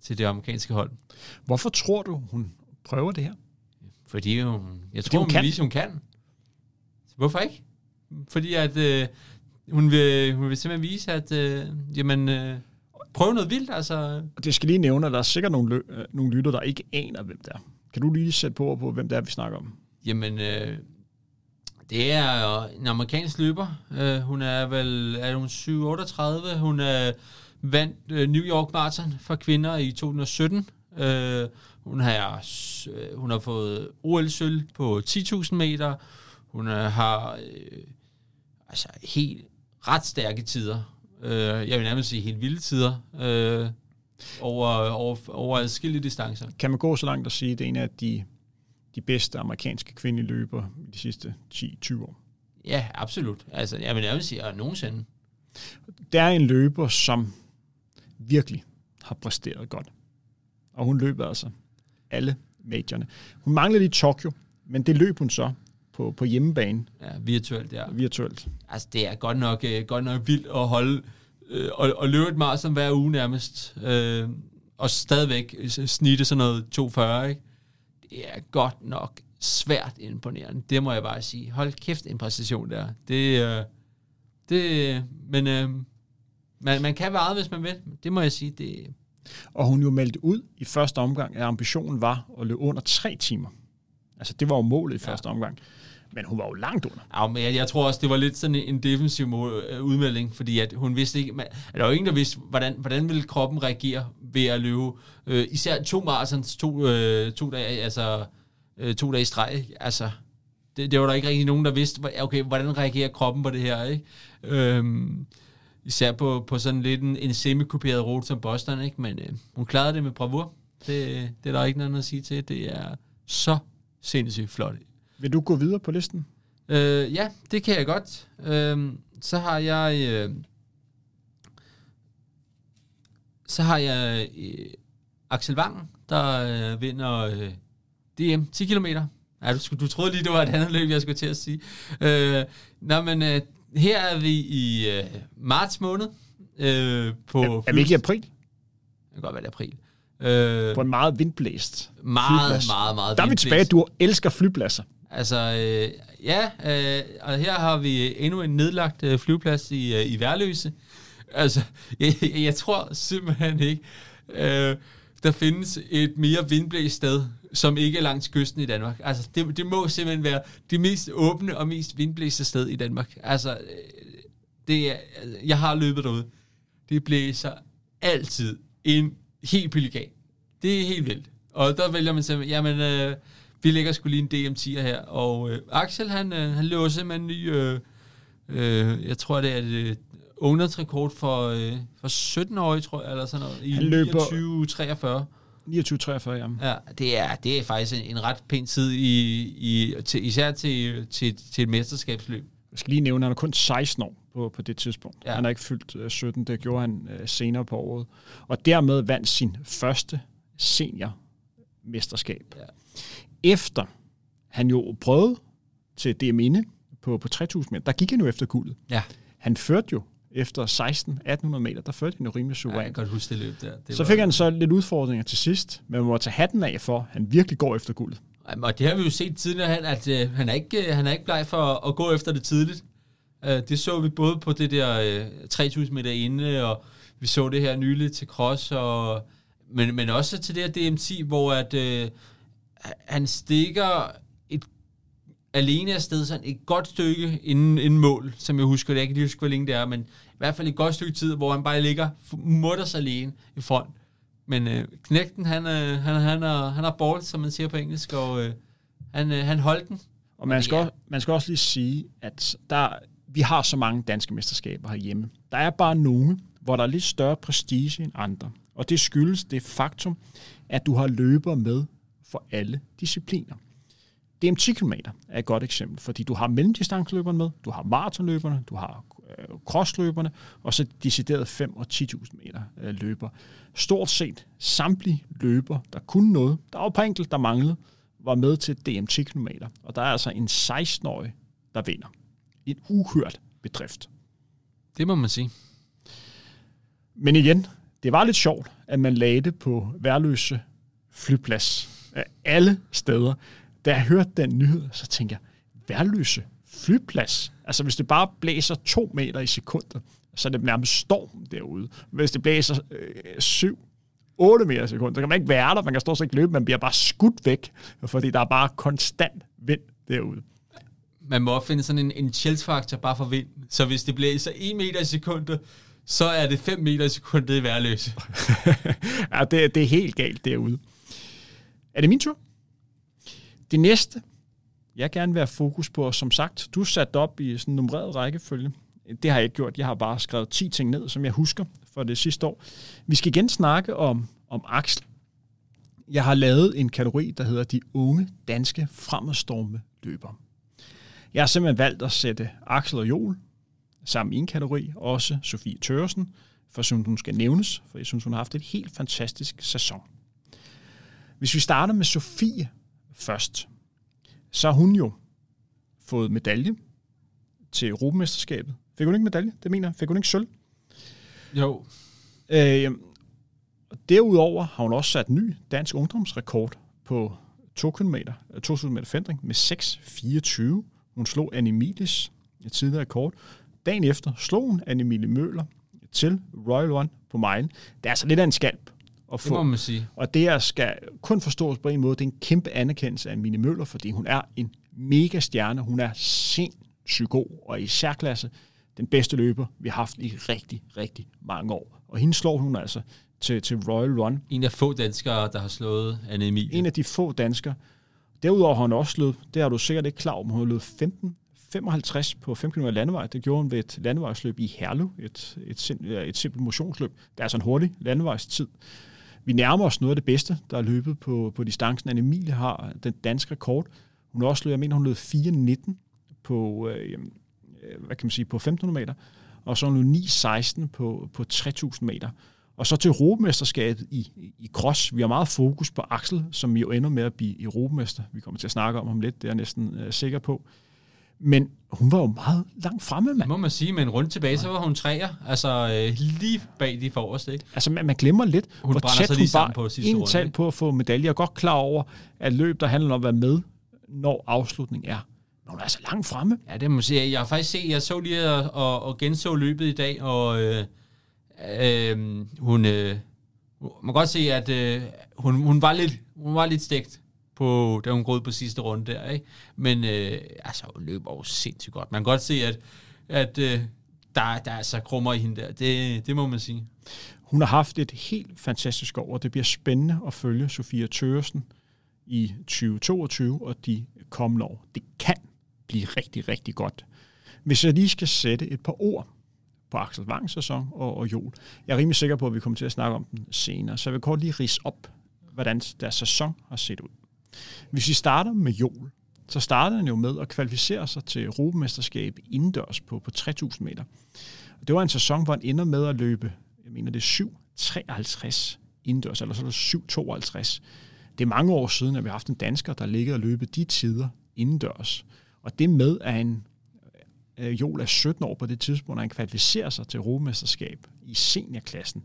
til det amerikanske hold. Hvorfor tror du, hun prøver det her? Fordi hun, jeg Fordi tror, hun hun, kan. viser, hun kan. Hvorfor ikke? Fordi at øh, hun, vil, hun vil simpelthen vise, at øh, jamen, øh, prøve noget vildt. Altså, det skal lige nævne, at der er sikkert nogle, lø- øh, nogle lytter, der ikke aner, hvem det er. Kan du lige sætte på, på, hvem det er, vi snakker om? Jamen, øh, det er en amerikansk løber. Øh, hun er vel, er hun 7-38? Hun er vandt øh, New York Marathon for kvinder i 2017. Øh, hun, har, øh, hun har fået OL-sølv på 10.000 meter. Hun øh, har øh, altså helt ret stærke tider. Øh, jeg vil nærmest sige helt vilde tider. Øh, over, over, over adskillige distancer. Kan man gå så langt og sige, at det er en af de, de bedste amerikanske kvindelige løber i de sidste 10-20 år? Ja, absolut. Altså, jeg vil nærmest sige, at nogensinde. Det er en løber, som virkelig har præsteret godt. Og hun løber altså alle majorerne. Hun manglede lige Tokyo, men det løb hun så på, på hjemmebane Ja, virtuelt, ja. virtuelt. Altså, det er godt nok, øh, godt nok vildt at holde øh, og, og løbe et maraton hver uge nærmest. Øh, og stadigvæk snitte sådan noget 240, ikke? Det er godt nok svært imponerende. Det må jeg bare sige. Hold kæft, en præstation der. Det, øh, det, men øh, man, man kan meget, hvis man vil. Det må jeg sige. Det, Og hun jo meldte ud i første omgang, at ambitionen var at løbe under tre timer. Altså det var jo målet i første omgang. Men hun var jo langt under. Ja, men jeg, jeg tror også, det var lidt sådan en defensiv øh, udmelding, fordi at hun vidste ikke, man, der var jo ingen, der vidste, hvordan, hvordan ville kroppen reagere ved at løbe. Øh, især to marathons, to, øh, to dage, altså øh, to dage i streg, altså det, det var der ikke rigtig nogen, der vidste, okay, hvordan reagerer kroppen på det her, ikke? Øhm, især på, på sådan lidt en, en semikopieret rute som Boston, ikke? Men øh, hun klarede det med bravur. Det, det er der ikke noget at sige til. Det er så sindssygt flot. Vil du gå videre på listen? Øh, ja, det kan jeg godt. Øh, så har jeg... Øh, så har jeg øh, Axel Wang, der øh, vinder øh, DM 10 km. Ja, du, du troede lige, det var et andet løb, jeg skulle til at sige. Øh, nå, men øh, her er vi i øh, marts måned. Øh, på Er, er vi ikke i april? Det kan godt være, det er april. Øh, På en meget vindblæst meget, flyplads. meget, meget Der er vi tilbage. Du elsker flypladser. Altså, øh, ja, øh, og her har vi endnu en nedlagt øh, flyveplads i, øh, i Værløse. Altså, jeg, jeg tror simpelthen ikke, øh, der findes et mere vindblæst sted, som ikke er langs kysten i Danmark. Altså, det, det må simpelthen være det mest åbne og mest vindblæste sted i Danmark. Altså, øh, det er, altså, jeg har løbet derude. Det blæser altid en helt pelikan. Det er helt vildt. Og der vælger man simpelthen, jamen, øh, vi lægger skulle lige en DM10'er her, og øh, Axel, han, øh, han løber simpelthen ny, øh, øh, jeg tror, det er et owner's rekord for, øh, for 17-årige, tror jeg, eller sådan noget, i Han løber- 29-43. 29-43, ja. Ja, det er, det er faktisk en, en ret pæn tid, i, i, til, især til, til, til et mesterskabsløb. Jeg skal lige nævne, at han er kun 16 år på, på det tidspunkt. Ja. Han er ikke fyldt øh, 17, det gjorde han øh, senere på året. Og dermed vandt sin første seniormesterskab. Ja. Efter han jo prøvede til DM inde på, på 3000 meter, der gik han jo efter guldet. Ja, Han førte jo efter 16-1800 meter, der førte han jo rimelig jeg suverænt. kan godt huske det løb der. Det Så var- fik han så lidt udfordringer til sidst, men man må tage hatten af for, at han virkelig går efter guldet. Jamen, Og det har vi jo set tidligere, at øh, han, er ikke, øh, han er ikke bleg for at gå efter det tidligt. Øh, det så vi både på det der øh, 3000 meter inde, og vi så det her nyligt til cross, og, men, men også til det her DM10, hvor at, øh, han stikker et alene afsted sådan et godt stykke inden, inden mål, som jeg husker det. Jeg kan ikke lige huske, hvor længe det er, men i hvert fald et godt stykke tid, hvor han bare ligger mutters alene i front. Men øh, knægten, han, øh, han, han, er, han er balls, som man siger på engelsk, og øh, han, øh, han holdt den. Og man skal, Ja. også, man skal også lige sige, at der, vi har så mange danske mesterskaber herhjemme. Der er bare nogle, hvor der er lidt større prestige end andre. Og det skyldes det faktum, at du har løber med for alle discipliner. DMT-kilometer er et godt eksempel, fordi du har mellemdistanceløberne med, du har maratonløberne, du har øh, crossløberne, og så decideret 5 og 10.000 meter øh, løber. Stort set samtlige løber, der kunne noget, der var på enkelt, der manglede, var med til DMT-kilometer. Og der er altså en 16-årig, der vinder. En uhørt bedrift. Det må man sige. Men igen, det var lidt sjovt, at man lagde det på værløse flyplads alle steder. Da jeg hørte den nyhed, så tænkte jeg, værløse flyplads? Altså hvis det bare blæser to meter i sekundet, så er det nærmest storm derude. Hvis det blæser øh, syv, 8 meter i sekundet, så kan man ikke være der, man kan stå ikke løbe, man bliver bare skudt væk, fordi der er bare konstant vind derude. Man må finde sådan en, en chill-faktor bare for vind. Så hvis det blæser 1 meter i sekundet, så er det 5 meter i sekundet i værløse. ja, det, det er helt galt derude. Er det min tur? Det næste, jeg gerne vil have fokus på, som sagt, du sat op i sådan en nummereret rækkefølge. Det har jeg ikke gjort. Jeg har bare skrevet 10 ting ned, som jeg husker for det sidste år. Vi skal igen snakke om, om Axel. Jeg har lavet en kategori, der hedder de unge danske fremadstorme løbere. Jeg har simpelthen valgt at sætte Axel og Joel sammen i en kategori, også Sofie Tørsen, for synes hun skal nævnes, for jeg synes, hun har haft et helt fantastisk sæson. Hvis vi starter med Sofie først, så har hun jo fået medalje til Europamesterskabet. Fik hun ikke medalje? Det mener jeg. Fik hun ikke sølv? Jo. Øh, derudover har hun også sat ny dansk ungdomsrekord på 2 km, 2 km fendring med 6.24. Hun slog Anne Emilis et tidligere rekord. Dagen efter slog hun Anne Emilie Møller til Royal One på milen. Det er altså lidt af en skalp at få. Det må man sige. Og det er, skal kun forstås på en måde. Det er en kæmpe anerkendelse af Mille Møller, fordi hun er en mega stjerne. Hun er sindssygt god, og i særklasse den bedste løber, vi har haft i rigtig, rigtig mange år. Og hende slår hun altså til, til Royal Run. En af få danskere, der har slået Anne Emilie. En af de få danskere. Derudover har hun også løbet, det har du sikkert ikke klar men hun har løbet 15 55 på 5 km landevej. Det gjorde hun ved et landevejsløb i Herlev, et, et, et, et simpelt motionsløb. Det er altså en hurtig landevejstid. Vi nærmer os noget af det bedste, der er løbet på, på distancen. Anne Emilie har den danske rekord. Hun har også løbet, jeg mener, hun løb 4.19 på, øh, øh, hvad kan man sige, på 1.500 meter, og så har hun 9.16 på, på 3.000 meter. Og så til Europamesterskabet i, i cross. Vi har meget fokus på Axel, som jo ender med at blive Europamester. Vi kommer til at snakke om ham lidt, det er jeg næsten øh, sikker på. Men hun var jo meget langt fremme, mand. må man sige, men rundt tilbage, så var hun træer. Altså øh, lige bag de forreste, ikke? Altså man, man glemmer lidt, hun hvor tæt hun var på sidste runde, på at få medalje. Jeg er godt klar over, at løb, der handler om at være med, når afslutning er. Men hun er altså langt fremme. Ja, det må man sige. Jeg har faktisk set, jeg så lige og, og, og genså løbet i dag, og øh, øh, hun... Øh, man kan godt se, at øh, hun, hun, var lidt, hun var lidt stegt på, da hun gået på sidste runde der, ikke? Men øh, altså, hun løber jo sindssygt godt. Man kan godt se, at, at øh, der, der er altså krummer i hende der. Det, det må man sige. Hun har haft et helt fantastisk år, og det bliver spændende at følge Sofia Tøresen i 2022 og de kommende år. Det kan blive rigtig, rigtig godt. Hvis jeg lige skal sætte et par ord på Axel Wangs sæson og, og Jol. Jeg er rimelig sikker på, at vi kommer til at snakke om den senere, så jeg vil kort lige rise op, hvordan deres sæson har set ud. Hvis vi starter med Jol, så startede han jo med at kvalificere sig til Europamesterskab indendørs på, på 3.000 meter. Det var en sæson, hvor han ender med at løbe, jeg mener det er 7.53 indendørs, eller så er det 7.52. Det er mange år siden, at vi har haft en dansker, der ligger og løbe de tider indendørs. Og det med, at han, øh, er 17 år på det tidspunkt, og han kvalificerer sig til Europamesterskab i seniorklassen,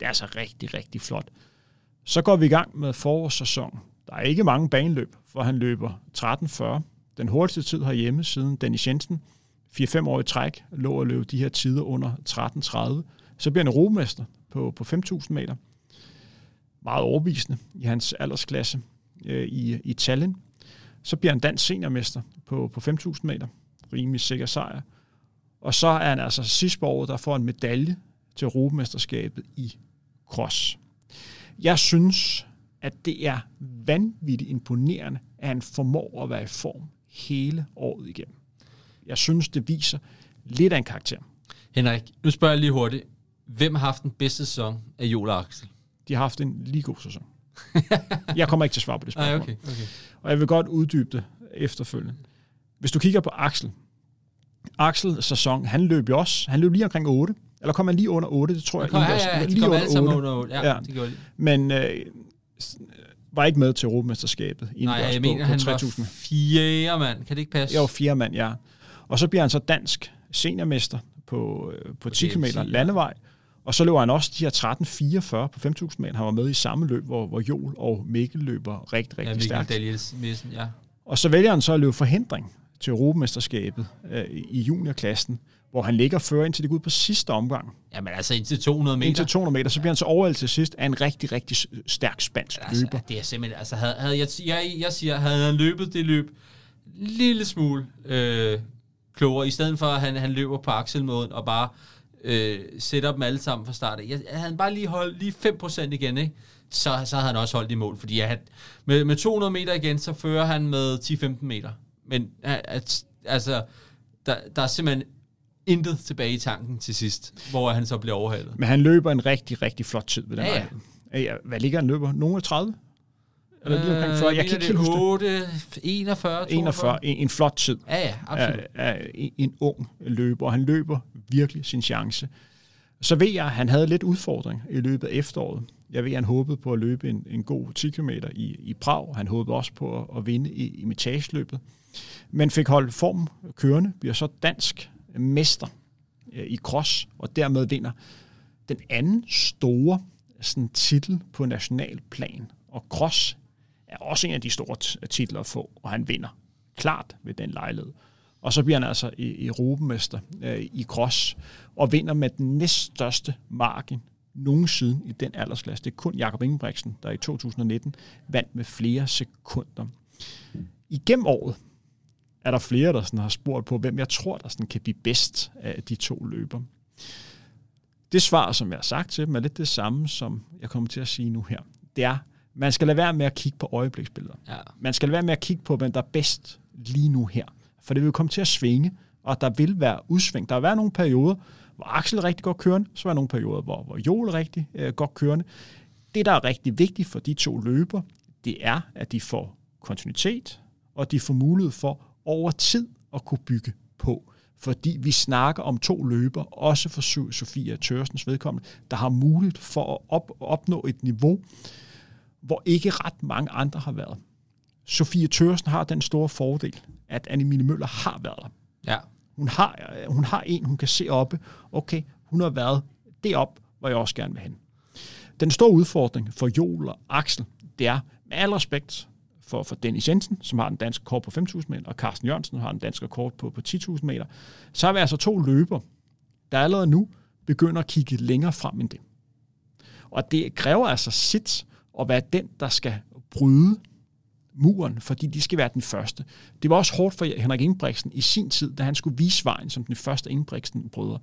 det er altså rigtig, rigtig flot. Så går vi i gang med forårssæsonen, der er ikke mange baneløb, for han løber 13.40. Den hurtigste tid herhjemme siden Dennis Jensen, 4-5 år i træk, lå at løbe de her tider under 13.30. Så bliver han europamester på, på 5.000 meter. Meget overbevisende i hans aldersklasse øh, i, i Tallinn. Så bliver han dansk seniormester på, på 5.000 meter. Rimelig sikker sejr. Og så er han altså sidst på året, der får en medalje til Europamesterskabet i cross. Jeg synes, at det er vanvittigt imponerende, at han formår at være i form hele året igennem. Jeg synes, det viser lidt af en karakter. Henrik, nu spørger jeg lige hurtigt. Hvem har haft den bedste sæson af Joel og Axel? De har haft en lige god sæson. jeg kommer ikke til at svare på det spørgsmål. Ej, okay, okay. Og jeg vil godt uddybe det efterfølgende. Hvis du kigger på Axel, Axel sæson, han løb jo også, han løb lige omkring 8, eller kom han lige under 8, det tror jeg. Kom, ja, ja, ja, de lige kom under alle sammen 8. under 8. Ja, Ja. det gjorde de. Men øh, var ikke med til Europamesterskabet. Nej, jeg på- mener, på han 3000. var fjerde mand. Kan det ikke passe? Jo, fire mand, ja. Og så bliver han så dansk seniormester på, øh, på 10 km ja. landevej. Og så løber han også de her 13.44 på 5.000 meter. Han var med i samme løb, hvor, hvor Joel og Mikkel løber rigtig, ja, rigtig Mikkel stærkt. Daniels Messen, ja. Og så vælger han så at løbe forhindring til Europamesterskabet øh, i juniorklassen, hvor han ligger før indtil det går ud på sidste omgang. Jamen altså indtil 200 meter. Indtil 200 meter, så bliver han så overhældt til sidst af en rigtig, rigtig stærk spansk altså, løber. det er simpelthen, altså havde, havde jeg, jeg, jeg siger, havde han løbet det løb lille smule øh, klogere, i stedet for at han, han løber på akselmåden og bare øh, sætter dem alle sammen fra start. Jeg, havde han bare lige holdt lige 5% igen, ikke? Så, så havde han også holdt i mål, fordi han, med, med 200 meter igen, så fører han med 10-15 meter. Men at, altså, der, der er simpelthen intet tilbage i tanken til sidst, hvor han så bliver overhalet. Men han løber en rigtig, rigtig flot tid ved den Ja, ja. hvad ligger han løber? Nogle af 30? Eller lige omkring 40? Jeg kan ikke helt huske det. 8, 41, 41. En, en flot tid. Ja, ja, absolut. af, af en, en ung løber, og han løber virkelig sin chance. Så ved jeg, at han havde lidt udfordring i løbet af efteråret. Jeg ved, at han håbede på at løbe en, en god 10 km i, i Prag. Han håbede også på at, at vinde i, i metageløbet. Men fik holdt formen kørende, bliver så dansk mester øh, i cross, og dermed vinder den anden store sådan, titel på national plan. Og cross er også en af de store titler at få, og han vinder klart ved den lejlighed. Og så bliver han altså i Europamester øh, i cross, og vinder med den næststørste margin nogensinde i den aldersklasse. Det er kun Jakob Ingebrigtsen, der i 2019 vandt med flere sekunder. Igennem året er der flere, der sådan har spurgt på, hvem jeg tror, der sådan kan blive bedst af de to løber. Det svar, som jeg har sagt til dem, er lidt det samme, som jeg kommer til at sige nu her. Det er, man skal lade være med at kigge på øjebliksbilleder. Ja. Man skal lade være med at kigge på, hvem der er bedst lige nu her. For det vil komme til at svinge, og der vil være udsving. Der vil være nogle perioder, hvor Axel er rigtig godt kørende, så er der nogle perioder, hvor, hvor Joel er rigtig øh, godt kørende. Det, der er rigtig vigtigt for de to løber, det er, at de får kontinuitet, og de får mulighed for over tid at kunne bygge på. Fordi vi snakker om to løber, også for Sofia Tørsens vedkommende, der har mulighed for at op, opnå et niveau, hvor ikke ret mange andre har været. Sofie Tørsen har den store fordel, at Annemile Møller har været der. Ja. Hun har, hun har en, hun kan se oppe. Okay, hun har været derop, hvor jeg også gerne vil hen. Den store udfordring for Joel og Axel, det er med al respekt for, for Dennis Jensen, som har den danske kort på 5.000 meter, og Carsten Jørgensen, som har den danske kort på, på 10.000 meter, så har vi altså to løber, der allerede nu begynder at kigge længere frem end det. Og det kræver altså sit at være den, der skal bryde muren, fordi de skal være den første. Det var også hårdt for Henrik Ingebrigtsen i sin tid, da han skulle vise vejen som den første Ingebrigtsen-brødre.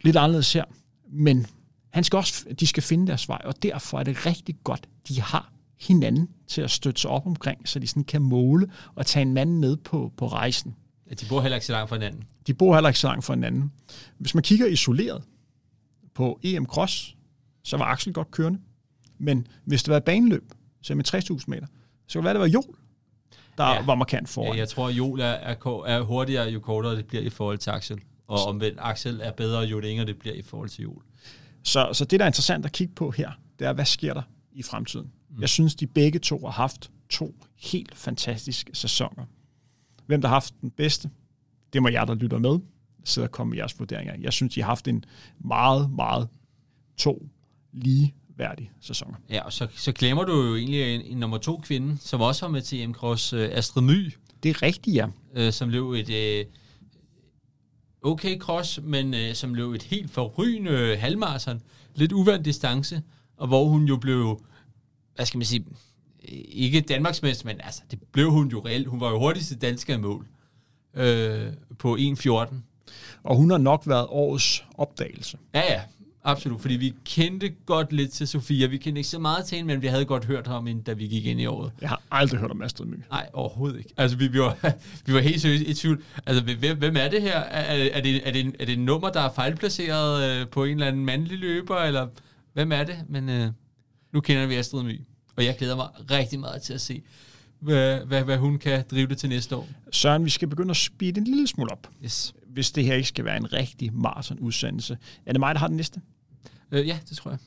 Lidt anderledes her, men han skal også, de skal finde deres vej, og derfor er det rigtig godt, de har hinanden til at støtte sig op omkring, så de sådan kan måle og tage en mand med på, på rejsen. Ja, De bor heller ikke så langt fra hinanden. De bor heller ikke så langt fra hinanden. Hvis man kigger isoleret på EM Cross, så var Axel godt kørende. Men hvis det var baneløb, så med 60.000 meter, så kan det være, det var Jol, der Ja. var markant foran. Ja, jeg tror, at Joel er, er, er hurtigere, jo kortere det bliver i forhold til Axel. Og omvendt, Axel er bedre, jo længere det bliver i forhold til Joel. Så, så det, der er interessant at kigge på her, det er, hvad sker der i fremtiden? Mm. Jeg synes, de begge to har haft to helt fantastiske sæsoner. Hvem der har haft den bedste, det må jeg, der lytter med, sidde og komme med jeres vurderinger. Jeg synes, de har haft en meget, meget to ligeværdige sæsoner. Ja, og så, så glemmer du jo egentlig en, en nummer to kvinde, som også var med til EM Cross, øh, Astrid My, Det er rigtigt, ja. øh, som løb et øh, okay cross, men øh, som løb et helt forrygende halvmarathon. Lidt uvandt distance, og hvor hun jo blev, hvad skal man sige, ikke Danmarksmester, men altså, det blev hun jo reelt. Hun var jo hurtigste dansker i mål øh, på 1.14. Og hun har nok været årets opdagelse. Ja, ja, absolut. Fordi vi kendte godt lidt til Sofia. Vi kendte ikke så meget til hende, men vi havde godt hørt om hende, da vi gik ind i året. Jeg har aldrig hørt om Astrid My. Nej, overhovedet ikke. Altså, vi, vi, var, vi var helt seriøst i tvivl. Altså, hvem, hvem er det her? Er, er, det, er, det, en- er det en nummer, der er fejlplaceret øh, på en eller anden mandlig løber, eller hvem er det? Men øh, nu kender vi Astrid My, og jeg glæder mig rigtig meget til at se, hvad, hvad, hvad hun kan drive det til næste år. Søren, vi skal begynde at speede en lille smule op, Yes. hvis det her ikke skal være en rigtig maraton-udsendelse. Er det mig, der har den næste? Øh, ja, det tror jeg.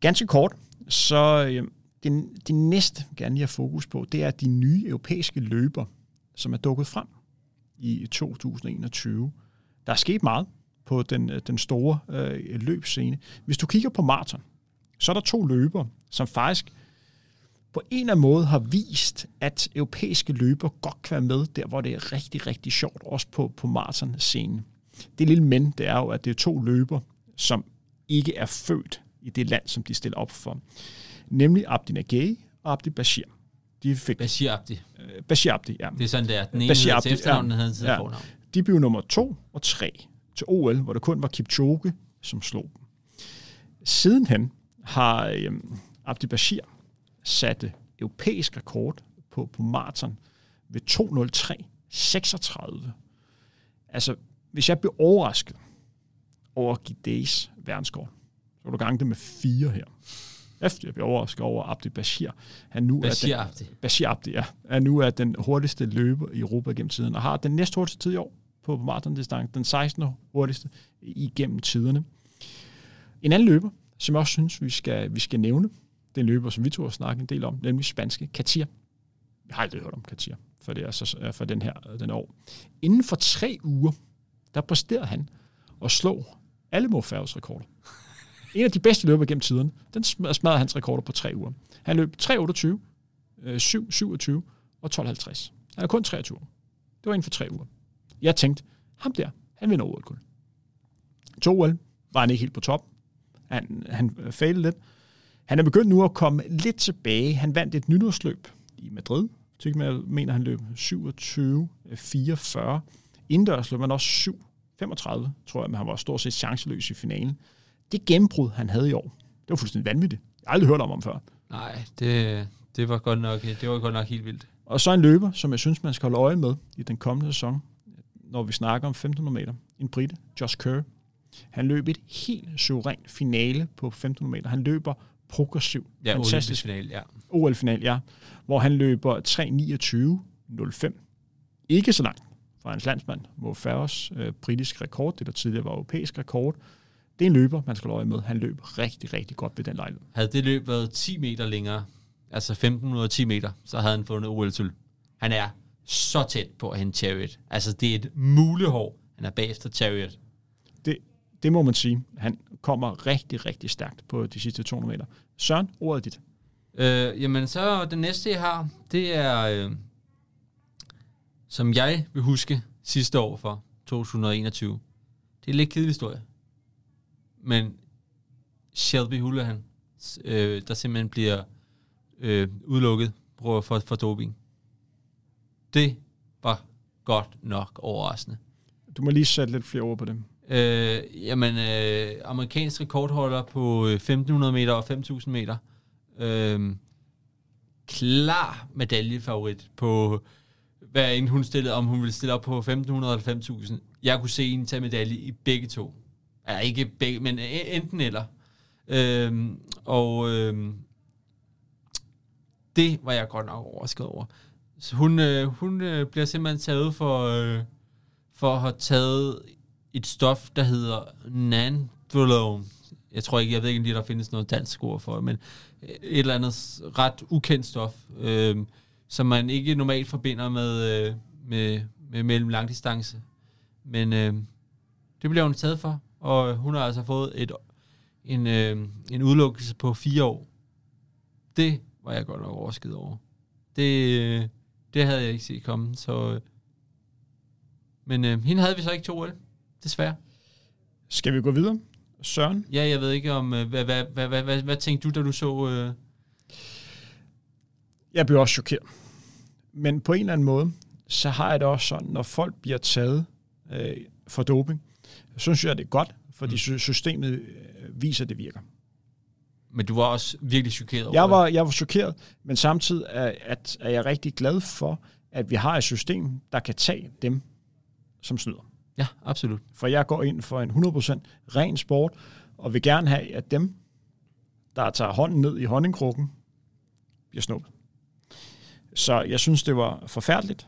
Ganske kort, så øh, det, det næste, jeg gerne lige have fokus på, det er de nye europæiske løber, som er dukket frem i 2021. Der er sket meget på den, øh, den store øh, løbscene. Hvis du kigger på maraton, så er der to løber, som faktisk på en eller anden måde har vist, at europæiske løber godt kan være med der, hvor det er rigtig, rigtig sjovt, også på, på maraton-scenen. Det lille men, det er jo, at det er to løber, som ikke er født i det land, som de stiller op for. Nemlig Abdi Nagay og Abdi Bashir. De fik Bashir Abdi. øh, Bashir Abdi, ja. Det er sådan, der. Den ene Bashir Abdi, efternavn, den hedder Ja. fornavn. De blev nummer to og tre til OL, hvor det kun var Kipchoge, som slog dem. Sidenhen har øhm, Abdi Bashir sat øh, europæisk rekord på, på maraton ved 2.03.36. Altså, hvis jeg blev overrasket over Gideis verdenskort, så vil du gange det med fire her. Efter jeg blev overrasket over Abdi Bashir. Han nu er den, Bashir Abdi. Bashir Abdi, ja, er nu er den hurtigste løber i Europa gennem tiden, og har den næst hurtigste tid i år på maratondistance, den 16. hurtigste igennem tiderne. En anden løber, som jeg også synes, vi skal, vi skal nævne, det er en løber, som vi tog har snakke en del om, nemlig spanske Katia. Jeg har aldrig hørt om Katia for det er så øh, for den her den år. Inden for tre uger, der præsterede han og slå alle Mo rekorder. En af de bedste løber gennem tiden, den smadrede hans rekorder på tre uger. Han løb 3.28, 7.27 øh, og 12.50. Han er kun 23 år. Det var inden for tre uger. Jeg tænkte, ham der, han vinder OL-guld. To OL var han ikke helt på top. Han, han failede lidt. Han er begyndt nu at komme lidt tilbage. Han vandt et nytårsløb i Madrid. Jeg mener, han løb 27-44. Indendørs løb han også 7 35, tror jeg, men han var stort set chanceløs i finalen. Det gennembrud, han havde i år, det var fuldstændig vanvittigt. Jeg har aldrig hørt om ham før. Nej, det, det, var godt nok, det var godt nok helt vildt. Og så en løber, som jeg synes, man skal holde øje med i den kommende sæson, når vi snakker om 1500 meter. En brite, Josh Kerr. Han løb et helt suverænt finale på 1500 meter. Han løber progressivt. Ja, Fantastisk. final, ja. OL-final, ja. Hvor han løber 3.29.05. Ikke så langt fra hans landsmand, Mo Farahs øh, britisk rekord, det der tidligere var europæisk rekord. Det er en løber, man skal øje med. Han løb rigtig, rigtig godt ved den lejlighed. Havde det løb været 10 meter længere, altså 15 ud af 10 meter, så havde han fundet OL-sølv. Han er så tæt på at hente Chariot. Altså, det er et mulehår, han er bagefter Chariot. Det, det må man sige. Han kommer rigtig, rigtig stærkt på de sidste 200 meter. Søren, ordet dit. Øh, jamen, så den næste, jeg har, det er, øh, som jeg vil huske sidste år for 2021. Det er en lidt kedelig historie. Men Shelby Houlihan, øh, der simpelthen bliver øh, udelukket for, for, doping. Det var godt nok overraskende. Du må lige sætte lidt flere ord på det. Øh, jamen, øh, amerikansk rekordholder på øh, 1500 meter og 5000 meter. Øh, klar medaljefavorit på, hvad end hun stillede, om hun ville stille op på 1500 eller 5000. Jeg kunne se hende tage medalje i begge to. Ja, ikke begge, men enten eller. Øh, og øh, det var jeg godt nok overrasket over. Så hun, øh, hun øh, bliver simpelthen taget for, øh, for at have taget et stof, der hedder nandrolone. Jeg tror ikke, jeg ved ikke, om der findes noget dansk ord for men et eller andet ret ukendt stof, øh, som man ikke normalt forbinder med, øh, med, med mellem langdistance. Men øh, det bliver hun taget for, og hun har altså fået et, en, øh, en udelukkelse på fire år. Det var jeg godt nok overskidt over. Det, øh, det havde jeg ikke set komme, så... Øh, men øh, hende havde vi så ikke to år desværre. Skal vi gå videre? Søren? Ja, jeg ved ikke om, øh, hvad, hvad, hvad, hvad, hvad, hvad tænkte du, da du så... Øh, Jeg blev også chokeret. Men på en eller anden måde, så har jeg det også sådan, når folk bliver taget øh, for doping, så synes jeg, det er godt, fordi mm. systemet øh, viser, at det virker. men du var også virkelig chokeret over Jeg det. var, jeg var chokeret, men samtidig er, at, er jeg rigtig glad for, at vi har et system, der kan tage dem, som snyder. Ja, absolut. For jeg går ind for en 100% ren sport, og vil gerne have, at dem, der tager hånden ned i honningkrukken, bliver snuppet. Så jeg synes, det var forfærdeligt,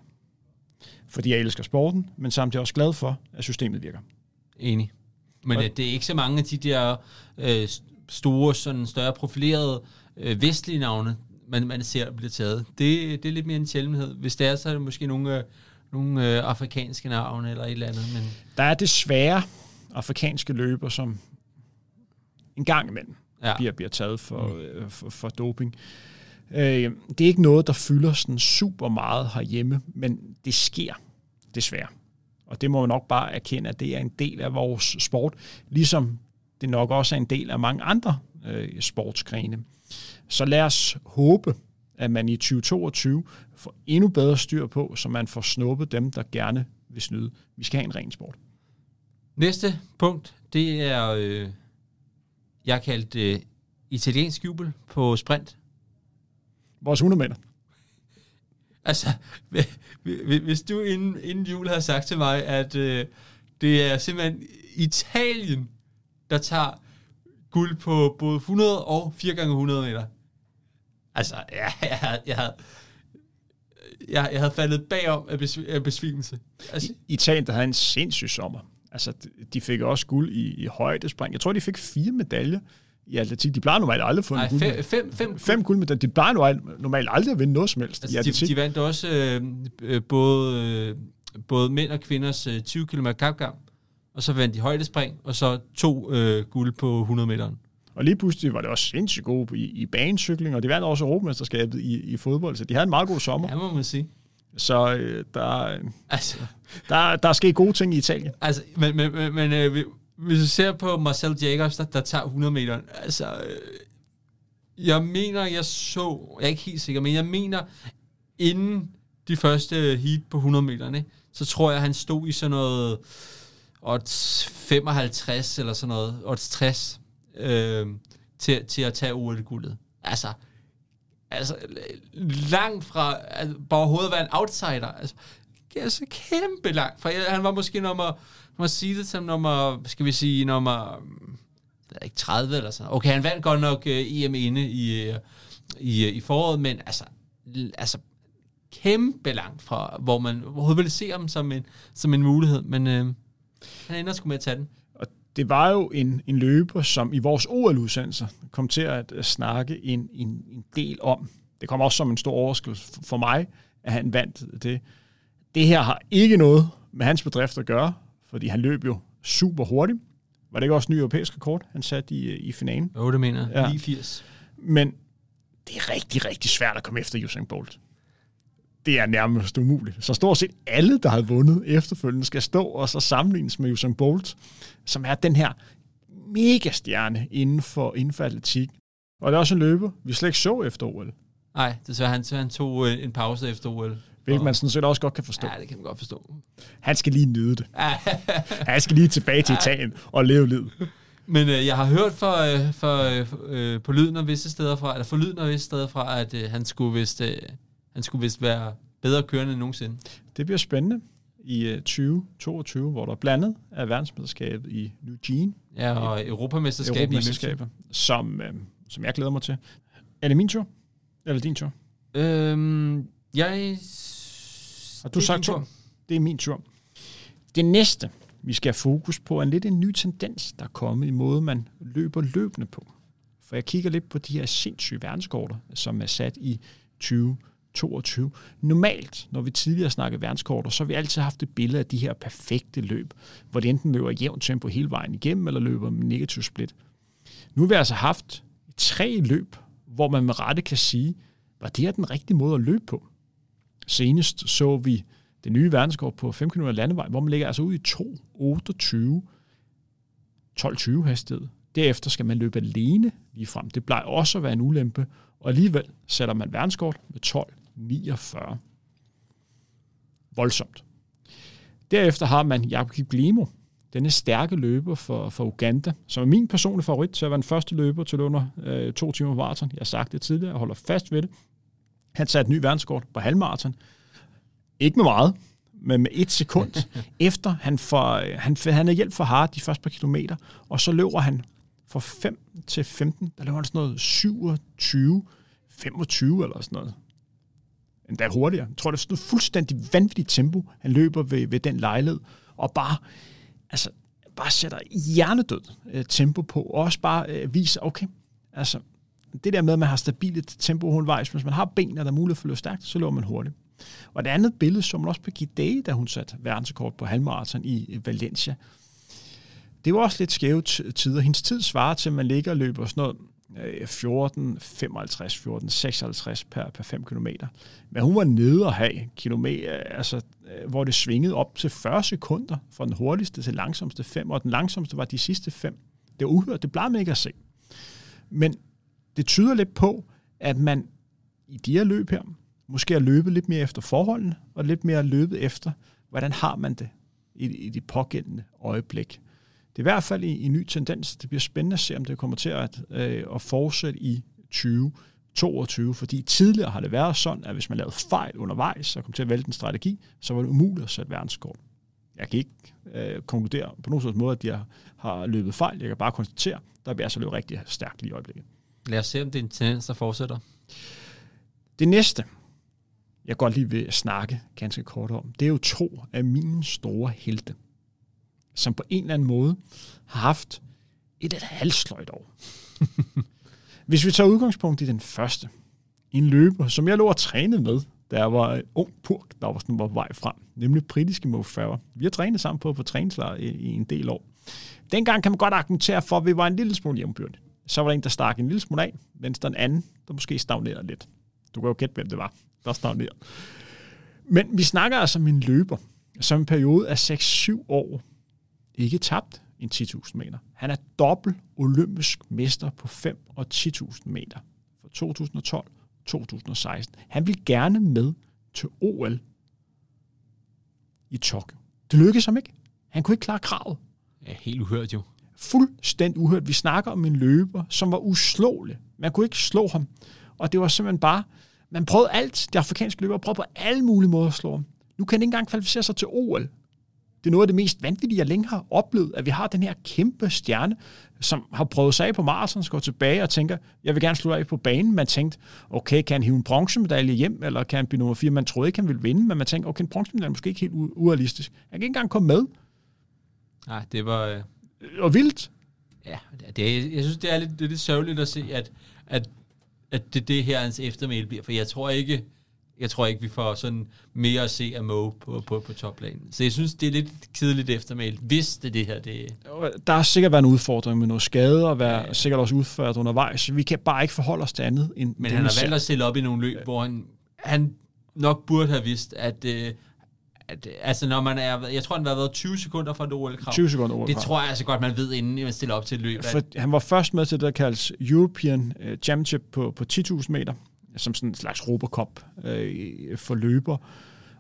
fordi jeg elsker sporten, men samtidig også glad for, at systemet virker. Enig. Men Og- øh, det er ikke så mange af de der øh, store, sådan større profilerede øh, vestlige navne, man, man ser bliver taget. Det, det er lidt mere en sjældenhed. Hvis det er, så er det måske nogle, øh, nogle øh, afrikanske navne eller et eller andet. Men Der er desværre afrikanske løber, som en gang imellem ja, bliver, bliver taget for, mm. for, for doping. Øh, det er ikke noget, der fylder sådan super meget herhjemme, men det sker desværre. Og det må man nok bare erkende, at det er en del af vores sport, ligesom det nok også er en del af mange andre øh, sportsgrene. Så lad os håbe, at man i 2022 får endnu bedre styr på, så man får snuppet dem, der gerne vil snyde. Vi skal have en ren sport. Næste punkt, det er, øh, jeg har kaldt øh, italiensk jubel på sprint. Vores 100 meter. Altså, hvi- hvis du inden, inden jul har sagt til mig, at øh, det er simpelthen Italien, der tager guld på både 100 og 4x100 meter. Altså, ja, jeg, jeg, jeg, havde, jeg, jeg havde faldet bagom af, besv- af besvimelse. Altså, I- Italien, der havde en sindssyg sommer. Altså, de fik også guld i, i højdespring. Jeg tror, de fik fire medaljer i atletik. De plejer normalt aldrig at få en nej, guld. fem, fem, fem, Fem guldmedaljer. De plejer normalt, aldrig at vinde noget som helst i Altså, de, atletik. de vandt også øh, øh, både, øh, både mænd og kvinders øh, 20 km kapkamp, og så vandt de højdespring, og så to øh, guld på 100 meter. Og lige pludselig var det også sindssygt gode i, i banecykling, og de vandt også Europamesterskabet i, i fodbold, så de havde en meget god sommer. Ja, må man sige. Så øh, der, Altså, der, der er sket gode ting i Italien. altså men, men, men, men øh, vi- hvis du ser på Marcel Jacobs, der, der tager 100 meter, altså, øh, jeg mener, jeg så, jeg er ikke helt sikker, men jeg mener, inden de første heat på 100 meter, så tror jeg, han stod i sådan noget odds 55 eller sådan noget, odds 60, øh, til, til at tage OL-guldet. Altså, altså langt fra altså, bare overhovedet at være en outsider. Altså, altså kæmpe langt fra. Han var måske nummer, må sige det som nummer, skal vi sige, nummer jeg ved ikke 30 eller sådan. Okay, han vandt godt nok øh, uh, EM inde i, uh, i, uh, i foråret, men altså, altså kæmpe langt fra, hvor man overhovedet ville se ham som en, som en mulighed, men uh, han ender sgu med at tage den. Det var jo en, en løber, som i vores OL-udsendelser kom til at øh, snakke en, en, en del om. Det kom også som en stor overraskelse for mig, at han vandt det. Det her har ikke noget med hans bedrift at gøre, fordi han løb jo super hurtigt. Var det ikke også en ny europæisk rekord, han satte i, i finalen? Jo, det mener Ja. jeg. 89. Men det er rigtig, rigtig svært at komme efter Usain Bolt. Det er nærmest umuligt. Så stort set alle, der har vundet efterfølgende, skal stå og så sammenlignes med Usain Bolt, som er den her megastjerne inden for, inden for atletik. Og det er også en løber, vi slet ikke så efter OL, Nej, desværre han, han tog øh, en pause efter OL. hvilket Og- man sådan set også godt kan forstå. Ja, det kan man godt forstå. Han skal lige nyde det. Han skal lige tilbage til Italien og leve livet. Men øh, jeg har hørt for, øh, for, øh, på lyden af visse steder fra, eller for lyden af visse steder fra, at øh, han skulle vist, øh, han skulle vist være bedre kørende end nogensinde. Det bliver spændende i øh, 2022, hvor der er blandet af verdensmesterskabet i Eugene, Ja, og Europamesterskab i Europamesterskabet, som, øh, som jeg glæder mig til. Er det min tur? Eller din tur? Øhm, jeg... Har du sagt to? Det er min tur. Det næste, vi skal have fokus på, er lidt en ny tendens, der er kommet i måde, man løber løbende på. For jeg kigger lidt på de her sindssyge verdenskorter, som er sat i 2022. Normalt, når vi tidligere snakkede verdenskorter, så har vi altid haft et billede af de her perfekte løb, hvor det enten løber i jævnt tempo hele vejen igennem, eller løber med negativ split. Nu har vi altså haft tre løb, hvor man med rette kan sige, var det her den rigtige måde at løbe på? Senest så vi det nye verdenskort på 5 km landevej, hvor man ligger altså ud i 2.28 12.20 hastighed. Derefter skal man løbe alene lige frem. Det plejer også at være en ulempe, og alligevel sætter man verdenskort med 12.49. Voldsomt. Derefter har man Jakob Kiplimo, denne stærke løber for, for Uganda, som er min personlige favorit til at være den første løber til under øh, to timer maraton. Jeg har sagt det tidligere, jeg holder fast ved det. Han satte ny verdenskort på halvmaraton. Ikke med meget, men med et sekund efter han får, han, han er hjælp for Hart de første par kilometer, og så løber han fra 5 til 15, der løber han sådan noget 27, 25 eller sådan noget. endda hurtigere. Jeg tror, det er sådan et fuldstændig vanvittigt tempo, han løber ved, ved den lejlighed, og bare, altså, bare sætter hjernedød øh, tempo på, og også bare øh, viser, okay, altså, det der med, at man har stabilt tempo undervejs, hvis man har ben, og der er mulighed for at løbe stærkt, så løber man hurtigt. Og det andet billede som man også på Gidei, da hun satte verdensrekord på halvmarathon i øh, Valencia. Det var også lidt skæve tider. Hendes tid svarer til, at man ligger og løber sådan noget 14, 55, 14, 56 per, per 5 km. Men hun var nede og have kilometer, øh, altså, øh, hvor det svingede op til 40 sekunder fra den hurtigste til langsomste 5, og den langsomste var de sidste 5. Det var uhørt, det plejer man ikke at se. Men det tyder lidt på, at man i de her løb her, måske har løbet lidt mere efter forholdene, og lidt mere løbet efter, hvordan har man det i, i de pågældende øjeblik. Det er i hvert fald i, i ny tendens. Det bliver spændende at se, om det kommer til at, øh, at fortsætte i 2022, fordi tidligere har det været sådan, at hvis man lavede fejl undervejs og kom til at vælge en strategi, så var det umuligt at sætte verdenskort. Jeg kan ikke øh, konkludere på nogen måde, at de har, har løbet fejl. Jeg kan bare konstatere, der vil altså løbe rigtig stærkt lige i øjeblikket. Lad os se, om det er en tendens, der fortsætter. Det næste, jeg godt lige vil snakke ganske kort om, det er jo to af mine store helte som på en eller anden måde har haft et, et halvsløjt år. Hvis vi tager udgangspunkt i den første, en løber, som jeg lå og træne med, da jeg var en ung purk, der var sådan var på vej frem, nemlig britiske Mo Farah. Vi har trænet sammen på, på træningslejr i, i en del år. Dengang kan man godt argumentere for, at vi var en lille smule jævnbyrde. Så var der en, der stak en lille smule af, mens der en anden, der måske stagnerede lidt. Du kan jo gætte, hvem det var, der stagnerede. Men vi snakker altså om en løber, som en periode af 6-7 år ikke tabt en 10.000 meter. Han er dobbelt olympisk mester på 5 og 10.000 meter for 2012 2016. Han vil gerne med til OL i Tokyo. Det lykkedes ham ikke. Han kunne ikke klare kravet. Ja, helt uhørt jo. Fuldstændig uhørt. Vi snakker om en løber, som var uslåelig. Man kunne ikke slå ham. Og det var simpelthen bare, man prøvede alt. De afrikanske løbere prøvede på alle mulige måder at slå ham. Nu kan han ikke engang kvalificere sig til OL. Det er noget af det mest vanvittige, jeg længe har oplevet, at vi har den her kæmpe stjerne, som har prøvet sig af på maraton, går tilbage og tænker, jeg vil gerne slå af på banen. Man tænkte, okay, kan han hive en bronzemedalje hjem, eller kan han blive nummer 4? Man troede ikke, han ville vinde, men man tænkte, okay, en bronzemedalje er måske ikke helt urealistisk. Han kan ikke engang komme med. Nej, det var... Øh... Og vildt. Ja, det er, jeg synes, det er lidt, det er lidt sørgeligt at se, at, at, at det, det her hans eftermæl bliver, for jeg tror ikke, jeg tror ikke, vi får sådan mere at se af Mo på, på, på toplanen. Så jeg synes, det er lidt kedeligt eftermæl, hvis det det her. Det... Der har sikkert været en udfordring med noget skade, og være ja, sikkert også udført undervejs. Vi kan bare ikke forholde os til andet. End Men han har valgt at stille op i nogle løb, ja. hvor han, han nok burde have vidst, at, øh, at altså når man er, jeg tror han har været 20 sekunder fra et OL-krav. 20 sekunder OL Det tror jeg altså godt, man ved, inden man stiller op til et løb. For, han var først med til det, der kaldes European uh, Championship på, på 10.000 meter som sådan en slags Robocop øh, for løber.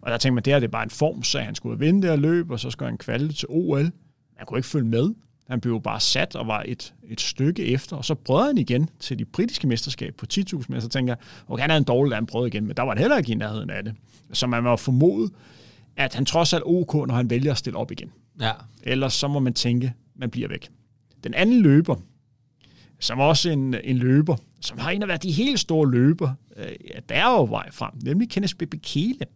Og der tænkte man, det her det er bare en form, så han skulle vinde det her løb, og så skulle han kvalde til OL. Han kunne ikke følge med. Han blev bare sat og var et, et stykke efter, og så prøvede han igen til de britiske mesterskab på 10.000 meter. Så tænker jeg, okay, han er en dårlig, han prøvede igen, men der var han heller ikke i nærheden af det. Så man var formodet, at han trods alt OK, når han vælger at stille op igen. Ja. Ellers så må man tænke, man bliver væk. Den anden løber, som også en, en løber, som har en af været de helt store løber, øh, der er jo vej frem, nemlig Kenneth Bekele.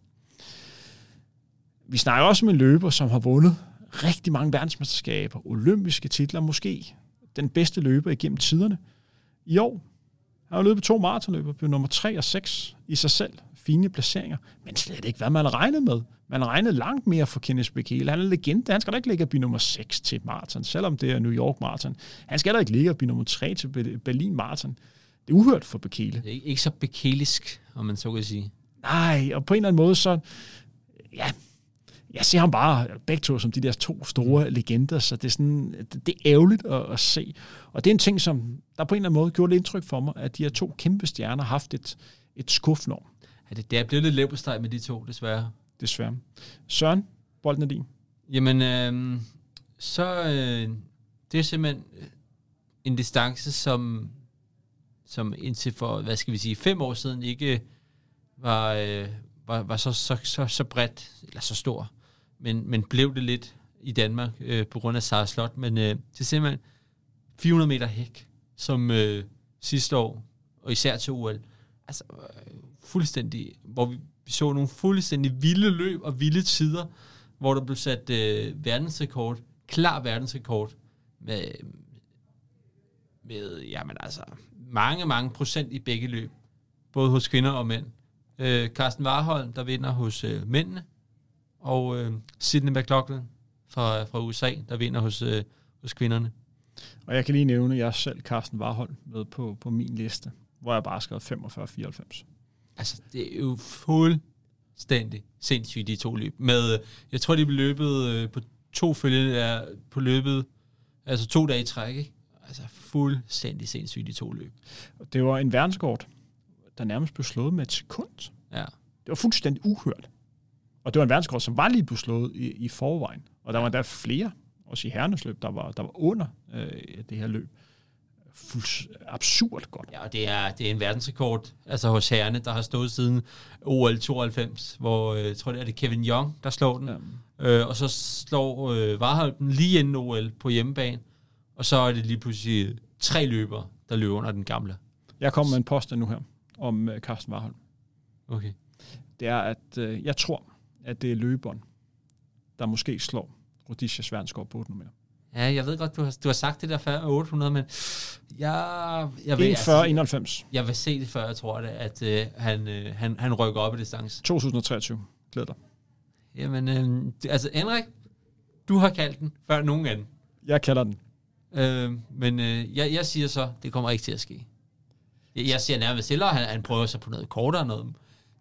Vi snakker også om en løber, som har vundet rigtig mange verdensmesterskaber, olympiske titler, måske den bedste løber igennem tiderne. I år har han løbet to maratonløber, blev nummer 3 og 6 i sig selv. Fine placeringer, men slet ikke, hvad man regnede med. Man regnede langt mere for Kenneth Bekele. Han er legende. Han skal da ikke ligge og blive nummer 6 til maraton, selvom det er New York Marathon. Han skal da ikke ligge og blive nummer 3 til Berlin Marathon. Det er uhørt for Bekele. Det er ikke så bekelisk, om man så kan sige. Nej, og på en eller anden måde, så... Ja, jeg ser ham bare begge to som de der to store mm. legender, så det er, sådan, det, det er ærgerligt at, at se. Og det er en ting, som der på en eller anden måde gjorde lidt indtryk for mig, at de her to kæmpe stjerner har haft et, et skuffnår. Ja, det, det er blevet lidt lav på steg med de to, desværre. Desværre. Søren, bolden er din. Jamen, øh, så øh, det er simpelthen en distance, som som indtil for, hvad skal vi sige, fem år siden ikke øh, var, øh, var, var så, så, så, så bredt, eller så stor, men, men blev det lidt i Danmark øh, på grund af Sara Slot, men øh, det er simpelthen 400 meter hæk, som øh, sidste år, og især til OL, altså øh, fuldstændig, hvor vi, vi så nogle fuldstændig vilde løb og vilde tider, hvor der blev sat øh, verdensrekord, klar verdensrekord, med, med jamen altså, mange, mange procent i begge løb, både hos kvinder og mænd. Øh, Carsten Warholm, der vinder hos øh, mændene, og øh, Sidney McLaughlin fra, fra USA, der vinder hos, øh, hos kvinderne. Og jeg kan lige nævne, at jeg selv, Carsten Warholm, med på, på min liste, hvor jeg bare skrev 45-94. Altså, det er jo fuldstændig sindssygt, de to løb. Med, jeg tror, de blev løbet øh, på to følgende er på løbet, altså to dage i træk, ikke? Altså fuldstændig sindssygt, de to løb. Det var en verdenskort, der nærmest blev slået med et sekund. Ja. Det var fuldstændig uhørt. Og det var en verdenskort, som var lige blevet slået i, i forvejen. Og der var der flere, også i herrenes løb, der var, der var under øh, det her løb. Fuldt absurd godt. Ja, og det er, det er en verdensrekord, altså hos herrene, der har stået siden OL 92, hvor øh, jeg tror, det er det Kevin Young, der slår den. Ja. Øh, og så slår øh, Varholm den lige inden OL på hjemmebane. Og så er det lige pludselig tre løbere, der løber under den gamle. Jeg kommer med en påstand nu her om uh, Carsten Warholm. Okay. Det er, at uh, jeg tror, at det er løberen, der måske slår Rhodesia Sværnskov på 800 meter. Ja, jeg ved godt, du har, du har sagt det der før 800, men jeg, jeg, vil, 40, 91. jeg vil se det før, jeg tror det, at uh, han, uh, han, han rykker op i distance. 2023. Glæder dig. Jamen, øh, altså Henrik, du har kaldt den før nogen anden. Jeg kalder den. Øh, men øh, jeg, jeg siger så, det kommer ikke til at ske. Jeg, jeg siger nærmest hellere, han, han prøver sig på noget kortere noget.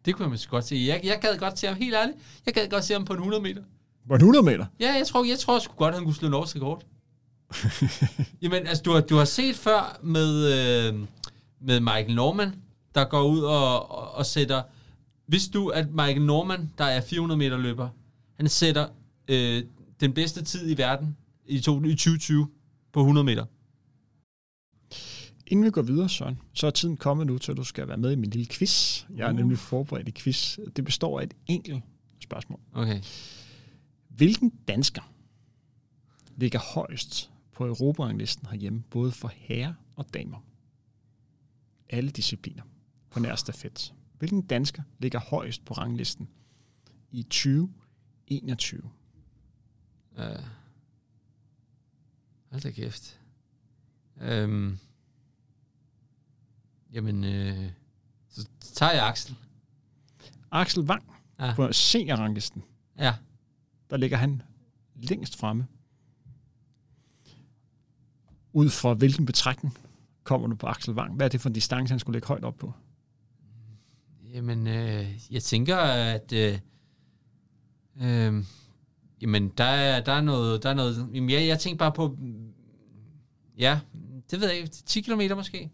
Det kunne jeg måske godt se. Jeg, jeg gad godt se ham, helt ærligt, jeg gad godt se ham på en 100 meter. På en 100 meter? Ja, jeg tror, jeg tror sgu godt, han kunne slå norsk rekord. Jamen, altså, du har, du har set før med, øh, med Michael Norman, der går ud og, og, og sætter... Hvis du, at Michael Norman, der er 400 meter løber, han sætter øh, den bedste tid i verden i, to, i 2020 på 100 meter. Inden vi går videre, Søren, så er tiden kommet nu til, at du skal være med i min lille quiz. Jeg er Uh. nemlig forberedt i quiz. Det består af et enkelt spørgsmål. Okay. Hvilken dansker ligger højst på Europaranglisten herhjemme, både for herrer og damer? Alle discipliner på nær stafet. Hvilken dansker ligger højst på ranglisten i 2021? Uh, hold da kæft. Um, jamen, øh, så tager jeg Axel. Axel Wang Ja. på seniorranglisten, Ja. der ligger han længst fremme. Ud fra hvilken betragtning kommer du på Axel Wang? Hvad er det for en distance, han skulle lægge højt op på? Jamen, øh, jeg tænker, at... Øh, øh, jamen, der er, der er noget... Der er noget jamen, jeg, jeg tænker bare på... Ja, det ved jeg ikke. 10 km måske?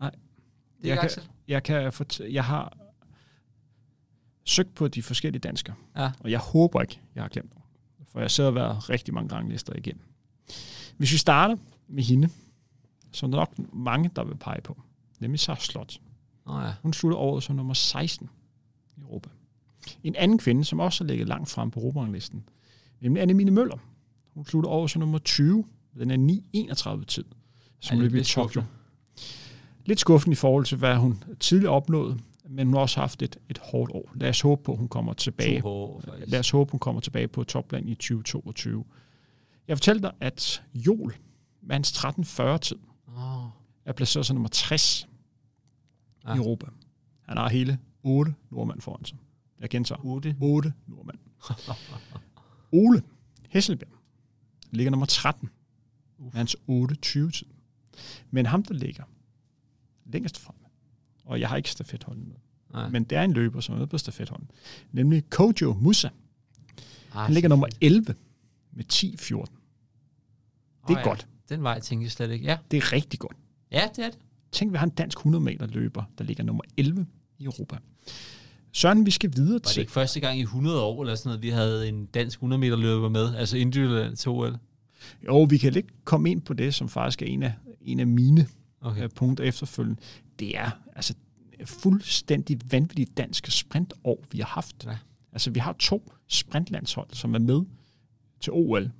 Nej. Det er Jeg ikke kan- Axel? Jeg, kan fort- jeg har søgt på de forskellige danskere, Ja. og jeg håber ikke, jeg har glemt nogen. For jeg sidder og været rigtig mange ranglister igennem. Hvis vi starter med hende, så er der nok mange, der vil pege på. Nemlig Sara Slot. Nå ja. Hun slutter året som nummer 16 i Europa. En anden kvinde, som også har ligget langt frem på Europaranglisten, nemlig Annemine Møller. Hun slutter året som nummer 20. Den er 9.31 tid, som løb i Tokyo. Lidt skuffende i forhold til, hvad hun tidligere opnåede, men hun har også haft et, et hårdt år. Lad os håbe på, at hun kommer tilbage. Faktisk. Lad os håbe, hun kommer tilbage på topplan i 2022. Jeg fortalte dig, at Jol med hans 1340-tid Åh, er placeret som nummer 60 Ja. ja. i Europa. Han har hele 8 nordmænd foran sig. Jeg gentager. 8. 8 nordmænd. Ole Hesselbjerg ligger nummer 13 med hans 8.20-tid. Men ham, der ligger længst fremme, og jeg har ikke stafetholden med, Nej. men det er en løber, som er med på stafetholden, nemlig Kojo Musa. Ah, Han ligger nummer 11 med 10.14. Åh, Det er godt. Den vej tænker jeg slet ikke. Ja, Det er rigtig godt. ja det er det. Tænk, vi har en dansk 100 meter løber, der ligger nummer 11 i Europa. Søren, vi skal videre Var det til... ikke første gang i 100 år, eller sådan noget, vi havde en dansk 100 meter løber med? Altså individuelt til OL? Jo, vi kan lidt komme ind på det, som faktisk er en af, en af mine Okay. okay. punkter efterfølgende. Det er altså fuldstændig vanvittigt dansk sprintår, vi har haft. Ja. Altså, vi har to sprintlandshold, som er med til OL.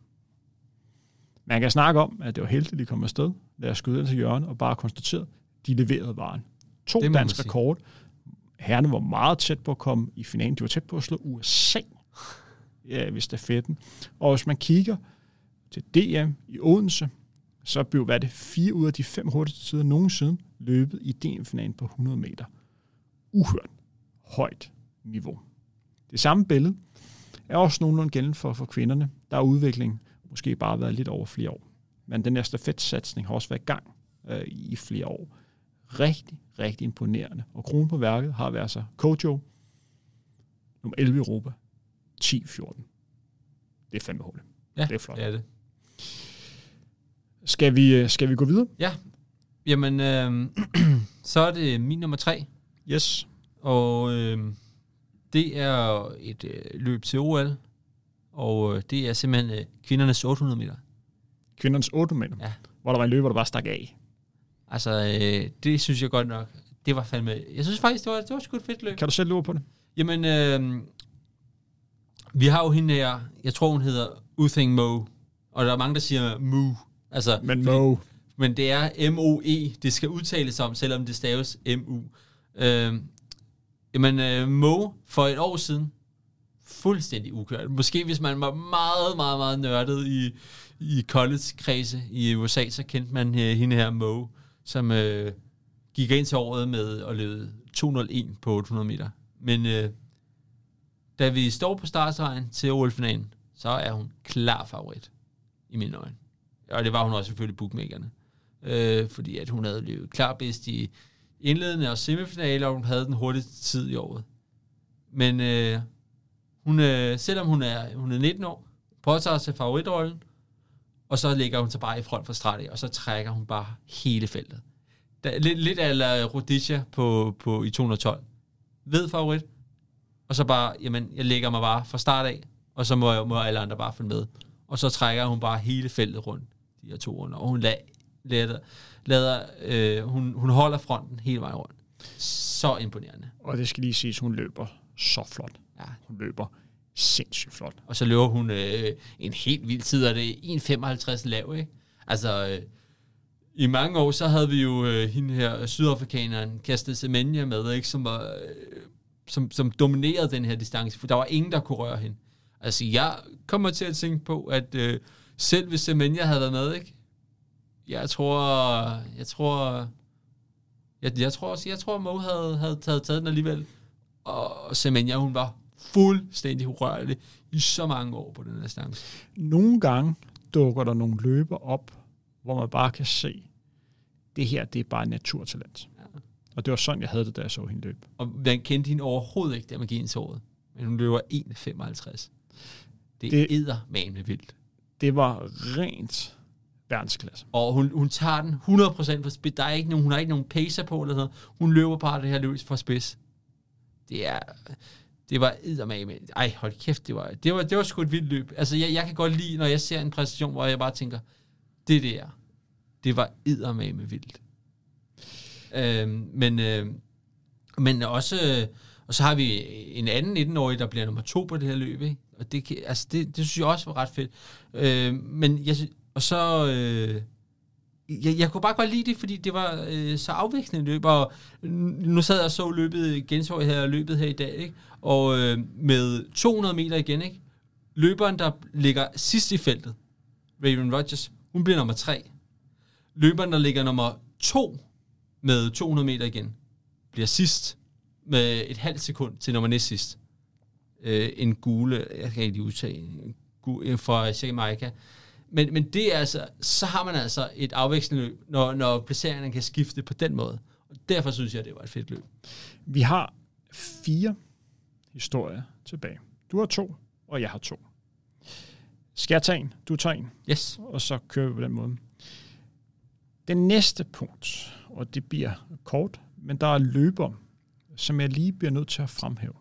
Man kan snakke om, at det var heldigt, at de kom afsted. Lad os skyde til hjørnet og bare konstatere, de leverede varen. To Det må man dansk sige. rekord herrene var meget tæt på at komme i finalen. De var tæt på at slå USA ja, ved øh, stafetten. Og hvis man kigger til DM i Odense, så blev hvad det, fire ud af de fem hurtigste tider nogensinde løbet i DM-finalen på 100 meter. Uhørt højt niveau. Det samme billede er også nogenlunde gældende for, for kvinderne. Der er udvikling måske bare været lidt over flere år. Men den her stafetsatsning har også været i gang øh, i flere år. Rigtig, rigtig imponerende. Og kronen på værket har været så Kojo, nummer 11 i Europa, 10-14. Det er fandme hul. Ja, det er flot. det er det. Skal vi, øh, skal vi gå videre? Ja, jamen, øh, så er det min nummer tre, Yes. og øh, det er et øh, løb til OL, og øh, det er simpelthen øh, kvindernes 800 meter. Kvindernes 8 meter, Ja. hvor der var en løber, der bare stak af. Altså, øh, det synes jeg godt nok, det var fandme, jeg synes faktisk, det var, det var sgu et fedt løb. Kan du selv lure på det? Jamen, øh, vi har jo hende her, jeg tror hun hedder Uthing Mo, og der er mange, der siger Mu. Altså, Men fordi- Mo, Men det er M-O-E, det skal udtales om, selvom det staves M-U. Øh, jamen, øh, Mo for et år siden, fuldstændig ukørt. Måske hvis man var meget, meget, meget nørdet i, i college-kredse i USA, så kendte man øh, hende her Mo, som øh, gik ind til året med at løbe 201 på 800 meter. Men øh, da vi står på startstregen til OL-finalen, så er hun klar favorit i mine øjne. Og det var hun også selvfølgelig bookmakerne. Øh, fordi at hun havde løbet klar bedst i indledende og semifinaler, og hun havde den hurtigste tid i året. Men øh, hun, øh, selvom hun er, hun er 19 år, påtager sig favoritrollen, og så ligger hun sig bare i front for Strati, og så trækker hun bare hele feltet. Der, lidt, lidt af Rhodesia på, på, i 212. Ved favorit, og så bare, jamen, jeg lægger mig bare fra start af, og så må, jeg, må alle andre bare følge med. Og så trækker hun bare hele feltet rundt, de her to runder, og hun lader, lader, lader øh, hun, hun holder fronten hele vejen rundt. Så imponerende. og det skal lige siges, hun løber så flot. Ja. Hun løber sindssygt flot. Og så løber hun øh, en helt vild tid, og det er 1,55 lav, ikke? Altså, øh, i mange år, så havde vi jo øh, hende her, sydafrikaneren, Kastet Semenya med, ikke? Som, var, øh, som, som dominerede den her distance, for der var ingen, der kunne røre hende. Altså, jeg kommer til at tænke på, at øh, selv hvis Semenya havde været med, ikke? Jeg tror, jeg tror, jeg, jeg tror også, jeg tror, Mo havde, havde taget, taget den alligevel. Og Semenya, hun var fuldstændig urørlig i så mange år på den her distance. Nogle gange dukker der nogle løber op, hvor man bare kan se, det her, det er bare naturtalent. Ja. Og det var sådan, jeg havde det, da jeg så hende løbe. Og man kendte hende overhovedet ikke, da man gik ind til året. Men hun løber 1,55. Det, Det- æder med vildt. Det var rent verdensklasse. Og hun, hun tager den 100% for spids. Der er ikke nogen, hun har ikke nogen pacer på eller sådan. Hun løber bare det her løb for spids. Det er... Det var eddermame. Ej, hold kæft, det var, det var, det var sgu et vildt løb. Altså, jeg, jeg kan godt lide, når jeg ser en præstation, hvor jeg bare tænker, det der, det var eddermame vildt. Øhm, men, øh, men også, øh, og så har vi en anden 19-årig, der bliver nummer to på det her løb, ikke? Og det, kan- altså, det, det synes jeg også var ret fedt. Øh, men jeg, og så, øh, jeg, jeg kunne bare godt lide det, fordi det var øh, så afvekslende løb, og nu sad jeg og så løbet, genså jeg her løbet her i dag, ikke? og øh, med 200 meter igen, ikke? løberen, der ligger sidst i feltet, Raven Rogers, hun bliver nummer tre. Løberen, der ligger nummer to med 200 meter igen, bliver sidst med et halvt sekund til nummer næst sidst. Øh, en gule, jeg kan ikke lige udtage, en gule, fra Jamaica. Men, men det er altså, så har man altså et afvekslende løb, når, når placeringerne kan skifte på den måde. Og derfor synes jeg, det var et fedt løb. Vi har fire historier tilbage. Du har to, og jeg har to. Skal jeg tage en? Du tager en, Yes. og så kører vi på den måde. Den næste punkt, og det bliver kort, men der er løber, som jeg lige bliver nødt til at fremhæve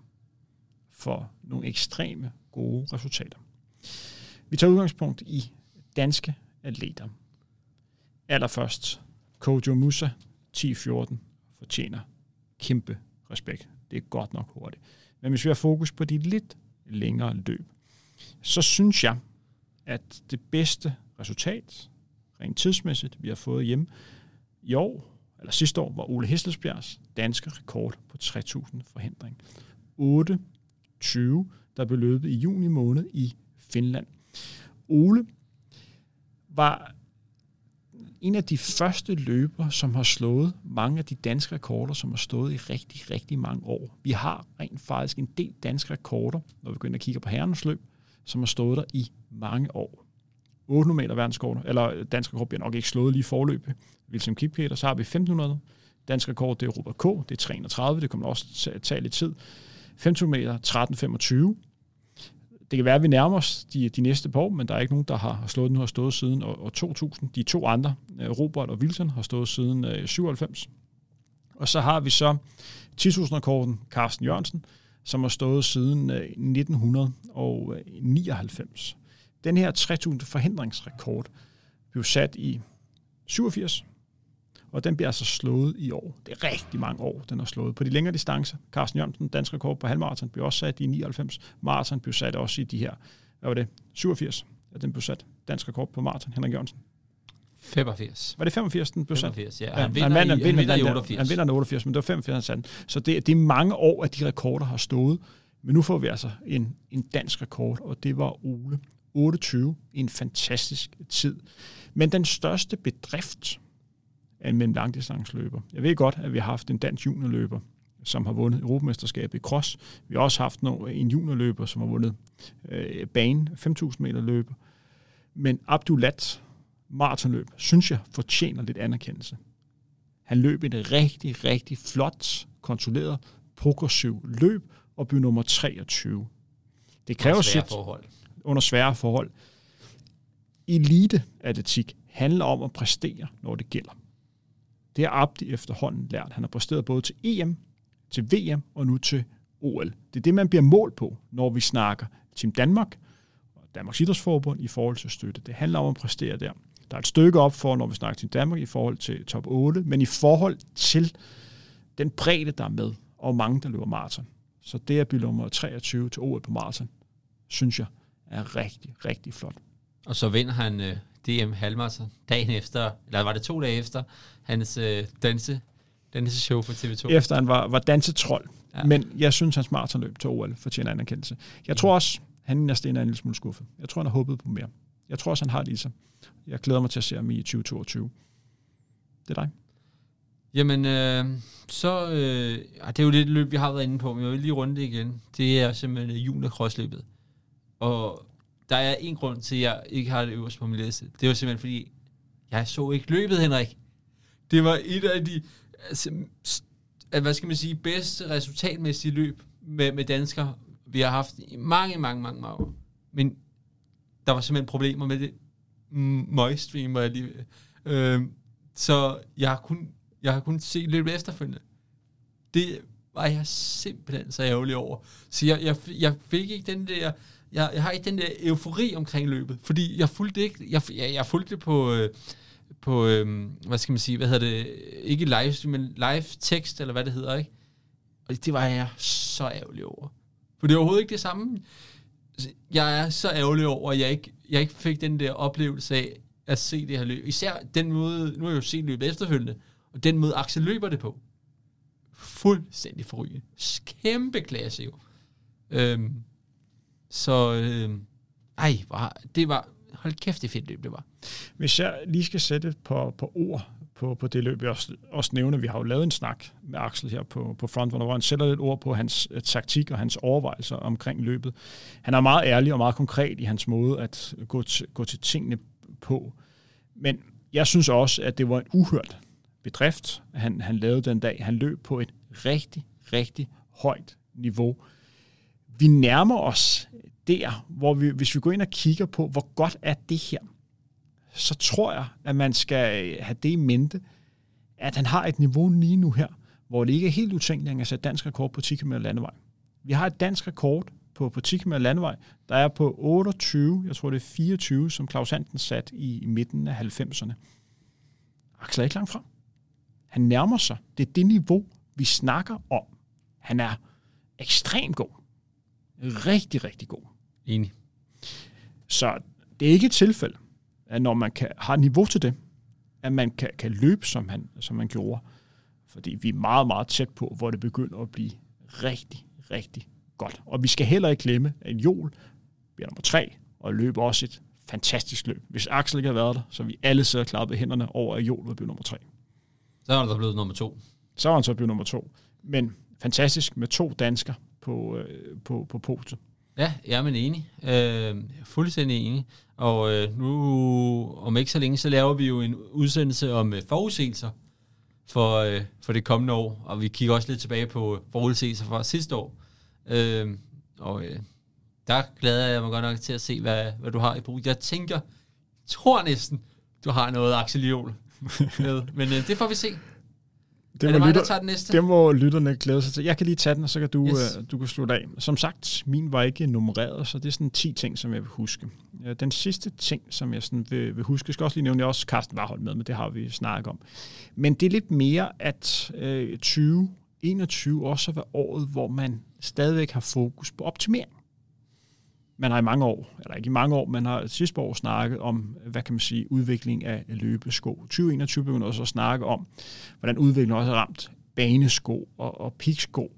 for nogle ekstreme gode resultater. Vi tager udgangspunkt i danske atleter. Allerførst, Kojo Musa, 10-14, fortjener kæmpe respekt. Det er godt nok hurtigt. Men hvis vi har fokus på de lidt længere løb, så synes jeg, at det bedste resultat, rent tidsmæssigt, vi har fået hjemme i år, eller sidste år, var Ole Hesselsbjergs danske rekord på 3000 forhindring. 8.20, der blev løbet i juni måned i Finland. Ole var en af de første løber, som har slået mange af de danske rekorder, som har stået i rigtig, rigtig mange år. Vi har rent faktisk en del danske rekorder, når vi går ind og kigger på herrenes løb, som har stået der i mange år. 800 meter verdenskort, eller dansk rekord bliver nok ikke slået lige forløb. William Kipketer, så har vi 1500. Dansk rekord, det er Robert K., det er 33, det kommer også tage lidt tid. 5 meter, 1325 det kan være, at vi nærmer os de, de næste par år, men der er ikke nogen, der har slået den, har stået siden år, år 2000. De to andre, øh, Robert og Wilson, har stået siden øh, 97. Og så har vi så 10.000-rekorden Carsten Jørgensen, som har stået siden øh, 1999. Den her 3.000 forhindringsrekord blev sat i 87, og den bliver altså slået i år. Det er rigtig mange år, den har slået. På de længere distancer, Carsten Jørgensen, dansk rekord på halvmarathon, blev også sat i 99. Marathon blev sat også i de her, hvad var det, 87, at den blev sat. Dansk rekord på marathon, Henrik Jørgensen. 85. Var det 85, den blev sat? 85, ja. Han vinder, han, vinder, i, han, vinder, i 88. Han vinder i 88, men det var 85, han satte Så det, det er mange år, at de rekorder har stået. Men nu får vi altså en, en dansk rekord, og det var Ole. 28 en fantastisk tid. Men den største bedrift, en mellem langdistanceløber. Jeg ved godt, at vi har haft en dansk juniorløber, som har vundet Europamesterskabet i cross. Vi har også haft en juniorløber, som har vundet øh, bane, 5.000 meter løber. Men Abdulat maratonløb, synes jeg, fortjener lidt anerkendelse. Han løb et rigtig, rigtig flot, kontrolleret, progressiv løb og blev nummer 23. Det kræver sit forhold. under svære forhold. Elite atletik handler om at præstere, når det gælder. Det har Abdi efterhånden lært. Han har præsteret både til EM, til VM og nu til OL. Det er det, man bliver målt på, når vi snakker Team Danmark og Danmarks Idrætsforbund i forhold til støtte. Det handler om at præstere der. Der er et stykke op for, når vi snakker Team Danmark i forhold til top 8, men i forhold til den bredde, der er med, og mange, der løber maraton. Så det at blive nummer 23 til OL på maraton, synes jeg er rigtig, rigtig flot. Og så vinder han øh, DM Halmarsen dagen efter, eller var det to dage efter, hans øh, danse, show på TV2. Efter han var, var dansetrol. Ja. Men jeg synes, hans maratonløb til OL fortjener anerkendelse. Jeg tror også, han er en lille smule skuffet. Jeg tror, han har håbet på mere. Jeg tror også, han har det i sig. Jeg glæder mig til at se ham i 2022. Det er dig. Jamen, øh, så... Øh, det er jo lidt løb, vi har været inde på, men jeg vil lige runde det igen. Det er simpelthen junior-crossløbet. Og der er en grund til, at jeg ikke har det øverst på min liste. Det var simpelthen fordi, jeg så ikke løbet, Henrik. Det var et af de, altså, hvad skal man sige, bedste resultatmæssige løb med, med danskere, vi har haft i mange, mange, mange, mange år. Men der var simpelthen problemer med det møgstream, var jeg lige øh, Så jeg har kun, jeg har kun set løbet efterfølgende. Det var jeg simpelthen så ærgerlig over. Så jeg, jeg, jeg fik ikke den der jeg, jeg har ikke den der eufori omkring løbet, fordi jeg fulgte ikke, jeg, jeg, jeg fulgte det på, øh, på øh, hvad skal man sige, hvad hedder det, ikke live, men live tekst, eller hvad det hedder, ikke? Og det var jeg så ærgerlig over. For det er overhovedet ikke det samme. Altså, jeg er så ærgerlig over, at jeg ikke, jeg ikke fik den der oplevelse af at se det her løb. Især den måde, nu har jeg jo set løbet efterfølgende, og den måde Axel løber det på. Fuldstændig forrygende. Kæmpe klasse jo. Øhm, så øh, ej, var, det var, hold kæft, det fedt løb det var. Hvis jeg lige skal sætte på, på ord på, på det løb, jeg også, også nævner, vi har jo lavet en snak med Axel her på, på Frontrunner, hvor han sætter lidt ord på hans øh, taktik og hans overvejelser omkring løbet. Han er meget ærlig og meget konkret i hans måde at gå t- gå til tingene på. Men jeg synes også, at det var en uhørt bedrift, han, han lavede den dag. Han løb på et rigtig, rigtig højt niveau vi nærmer os der, hvor vi, hvis vi går ind og kigger på, hvor godt er det her, så tror jeg, at man skal øh, have det i mente, at han har et niveau lige nu her, hvor det ikke er helt utænkeligt, at han kan sætte dansk rekord på 10 km landevej. Vi har et dansk rekord på, på 10 km landevej, der er på 28, jeg tror det er 24, som Claus Hansen sat i, i midten af 90'erne. Axel er ikke langt frem. Han nærmer sig. Det er det niveau, vi snakker om. Han er ekstremt god rigtig, rigtig god. Enig. Så det er ikke et tilfælde, at når man kan, har niveau til det, at man kan, kan løbe, som han, som han gjorde. Fordi vi er meget, meget tæt på, hvor det begynder at blive rigtig, rigtig godt. Og vi skal heller ikke glemme, at Jol bliver nummer tre, og løber også et fantastisk løb. Hvis Axel ikke havde været der, så vi alle sidder klappet hænderne over, at Jol var blevet nummer tre. Så er der blevet nummer to. Så var han så blevet nummer to. Men fantastisk med to dansker på, øh, på, på podiet. Ja, jeg er enig. Øh, fuldstændig enig. Og øh, nu, om ikke så længe, så laver vi jo en udsendelse om øh, forudsigelser for, øh, for det kommende år. Og vi kigger også lidt tilbage på forudsigelser fra sidste år. Øh, og øh, der glæder jeg mig godt nok til at se, hvad, hvad du har i brug. Jeg tænker, tror næsten, du har noget Axel Jol med. Men øh, det får vi se. Det er det mig, lytter, der tager den næste? Det må lytterne glæde sig til. Jeg kan lige tage den, og så kan du, Yes. øh, du kan slutte af. Som sagt, min var ikke nummereret, så det er sådan 10 ting, som jeg vil huske. Øh, Den sidste ting, som jeg sådan vil, vil huske, jeg skal også lige nævne, jeg også Carsten Warhold med, men det har vi snakket om. Men det er lidt mere, at øh, 2021 også har været året, hvor man stadigvæk har fokus på optimering. Man har i mange år, eller ikke i mange år, man har sidste år snakket om, hvad kan man sige, udvikling af løbesko. 2021 begynder også at snakke om, hvordan udviklingen også har ramt banesko og, og piksko.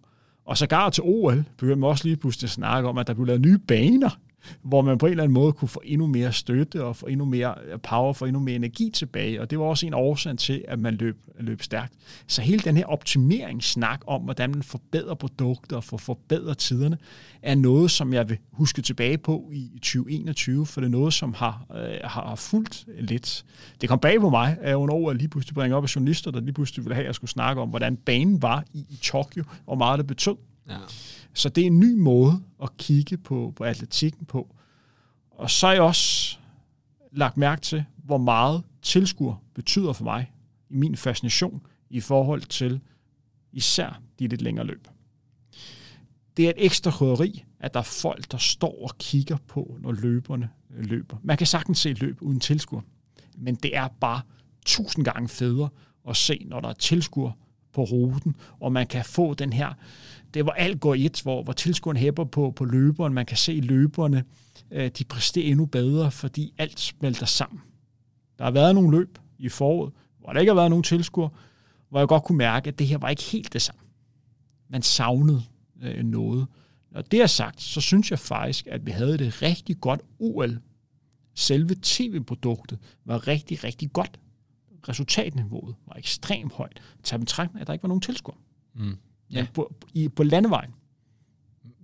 Og sågar til OL begynder man også lige pludselig at snakke om, at der bliver lavet nye baner, hvor man på en eller anden måde kunne få endnu mere støtte og få endnu mere øh, power, få endnu mere energi tilbage. Og det var også en årsag til, at man løb, løb stærkt. Så hele den her optimeringssnak om, hvordan man forbedrer produkter og får forbedret tiderne, er noget, som jeg vil huske tilbage på i 2021, for det er noget, som har, øh, har fulgt lidt. Det kom bag på mig, øh, at under OL lige pludselig bringe op af journalister, der lige pludselig ville have, at jeg skulle snakke om, hvordan banen var i, i Tokyo, og meget det betød. Ja. Så det er en ny måde at kigge på, på atletikken på. Og så har jeg også lagt mærke til, hvor meget tilskuer betyder for mig i min fascination i forhold til især de lidt længere løb. Det er et ekstra krydderi, at der er folk, der står og kigger på, når løberne løber. Man kan sagtens se et løb uden tilskuer, men det er bare tusind gange federe at se, når der er tilskuer på ruten, og man kan få den her, det hvor alt går i et, hvor, hvor tilskueren hæpper på, på løberen, man kan se løberne, øh, de præsterer endnu bedre, fordi alt smelter sammen. Der har været nogle løb i foråret, hvor der ikke har været nogen tilskuer, hvor jeg godt kunne mærke, at det her var ikke helt det samme. Man savnede øh, noget. Når det er sagt, så synes jeg faktisk, at vi havde det rigtig godt OL. Selve tv-produktet var rigtig, rigtig godt. Resultatniveauet var ekstremt højt. Tag betragtning, at der ikke var nogen tilskuer. Mm. Ja. På, i, på landevejen,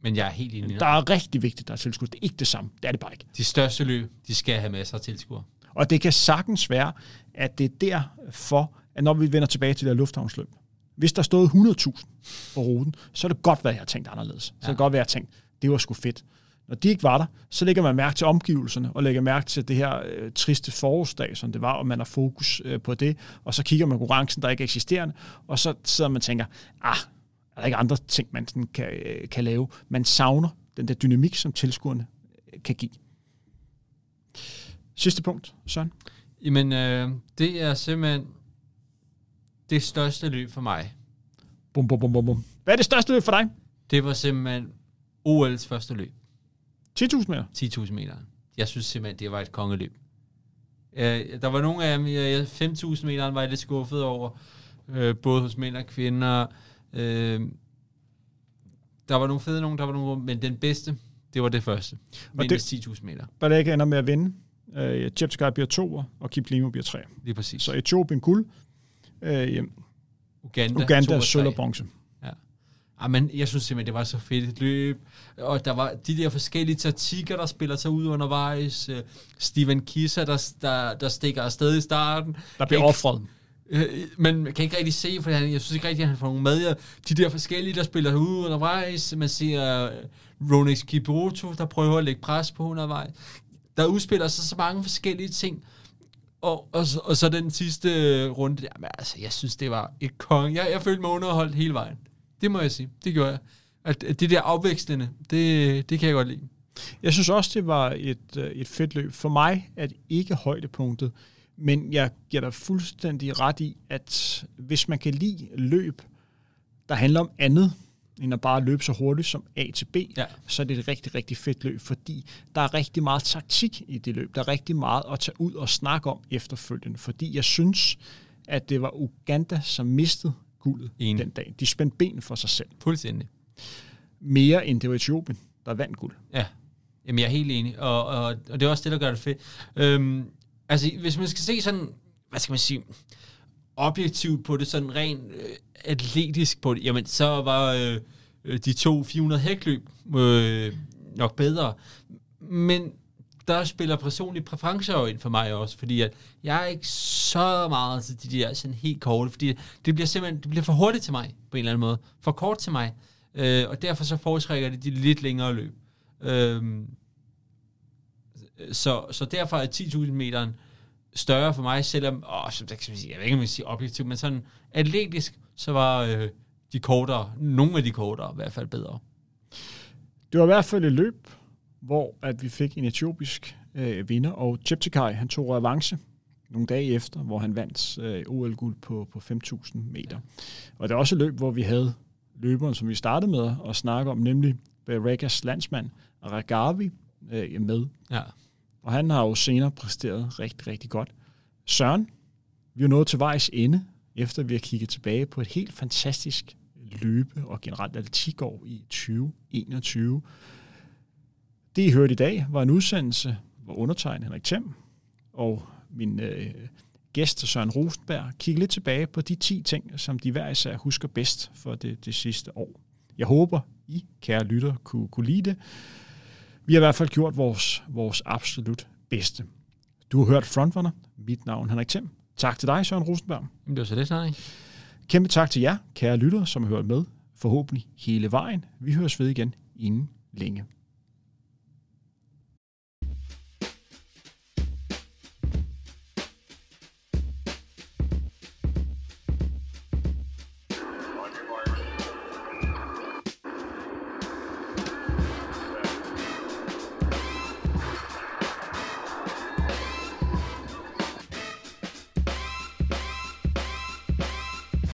Men jeg er helt enig. der er rigtig vigtigt, at der er tilskuer. Det er ikke det samme. Det er det bare ikke. De største løb, de skal have masser af tilskuere. Og det kan sagtens være, at det er derfor, at når vi vender tilbage til det her lufthavnsløb, hvis der stod 100.000 på ruten, så er det godt være, at jeg har tænkt anderledes. Så ja. Det godt være, at jeg har tænkt, det var sgu fedt. Når de ikke var der, så lægger man mærke til omgivelserne, og lægger mærke til det her øh, triste forårsdag, som det var, og man har fokus øh, på det, og så kigger man konkurrencen, der ikke er eksisterende, og så sidder man og tænker, ah, er der ikke andre ting, man sådan kan, øh, kan lave? Man savner den der dynamik, som tilskuerne øh, kan give. Sidste punkt, Søren. Jamen, øh, det er simpelthen det største løb for mig. Bum, bum, bum, bum, bum. Hvad er det største løb for dig? Det var simpelthen OL's første løb. 10.000 meter. 10.000 meter. Jeg synes simpelthen, det var et kongeløb. Øh, der var nogle af dem, jeg- 5.000 meter var jeg lidt skuffet over, øh, både hos mænd og kvinder. Øh, der var nogle fede nogen, der var nogle, men den bedste, det var det første. Men det- 10.000 meter, Bare ikke ender med at vinde. Øh, Jeptegei bliver to, og Kip Limo bliver tre. lige præcis. Så Etiopien guld. Øh, Uganda, Uganda sølv og bronze. Ja, men jeg synes simpelthen, det var så fedt et løb. Og der var de der forskellige taktikker, der spiller sig ud undervejs. Øh, Steven Kisser, der, der, der stikker afsted i starten. Der bliver offret. Øh, men man kan ikke rigtig se, for han, jeg synes ikke rigtig, at han får nogen med. Ja, De der forskellige, der spiller ud undervejs. Man ser uh, Ronix Kiboto, der prøver at lægge pres på undervejs. Der udspiller sig så mange forskellige ting. Og, og, så- og så den sidste øh, runde der, men altså, jeg synes, det var et kong. Jeg, jeg følte mig underholdt hele vejen. Det må jeg sige. Det gjorde jeg. At, at det der afvekslende, det, det kan jeg godt lide. Jeg synes også, det var et, øh, et fedt løb. For mig er det ikke højdepunktet, men jeg giver dig fuldstændig ret i, at hvis man kan lide løb, der handler om andet end at bare løbe så hurtigt som A til B, Ja. så er det et rigtig, rigtig fedt løb, fordi der er rigtig meget taktik i det løb. Der er rigtig meget at tage ud og snakke om efterfølgende, fordi jeg synes, at det var Uganda, som mistede guldet Enig. den dag. De spændte ben for sig selv. Fuldstændig. Mere end det var Etiopien, der vandt guld. Ja, Jamen, jeg er helt enig, og, og, og det er også det, der gør det fedt. Øhm, altså, hvis man skal se sådan, hvad skal man sige, objektivt på det, sådan rent øh, atletisk på det, jamen, så var øh, øh, de to 400 hækløb øh, nok bedre. Men der spiller personlige præferencer jo ind for mig også, fordi at jeg er ikke så meget til de der sådan helt korte, fordi det bliver simpelthen det bliver for hurtigt til mig, på en eller anden måde. For kort til mig. Øh, og derfor så foretrækker det de lidt længere løb. Øh, så, så derfor er 10.000 meteren større for mig, selvom, åh, så, kan sige, jeg ved ikke, om jeg sige objektivt, men sådan atletisk, så var øh, de kortere, nogle af de kortere i hvert fald bedre. Det var i hvert fald et løb, hvor at vi fik en etiopisk øh, vinder, og Cheptegei, han tog revanche nogle dage efter, hvor han vandt øh, OL-guld på, på 5.000 meter. Ja. Og det er også et løb, hvor vi havde løberen, som vi startede med at snakke om, nemlig Berekas landsmand, Ragavi, øh, med. Ja. Og han har jo senere præsteret rigtig, rigtig godt. Søren, vi er nået til vejs ende, efter vi har kigget tilbage på et helt fantastisk løbe og generelt atletikår i 2021. Det, I hørte i dag, var en udsendelse, hvor undertegnet Henrik Thiem og min øh, gæst Søren Rosenberg kigger lidt tilbage på de 10 ting, som de hver især husker bedst for det, det sidste år. Jeg håber, I, kære lytter, kunne, kunne lide det. Vi har i hvert fald gjort vores, vores absolut bedste. Du har hørt Frontrunner. Mit navn er Henrik Thiem. Tak til dig, Søren Rosenberg. Det var så det, så Kæmpe tak til jer, kære lyttere, som har hørt med. Forhåbentlig hele vejen. Vi høres ved igen inden længe.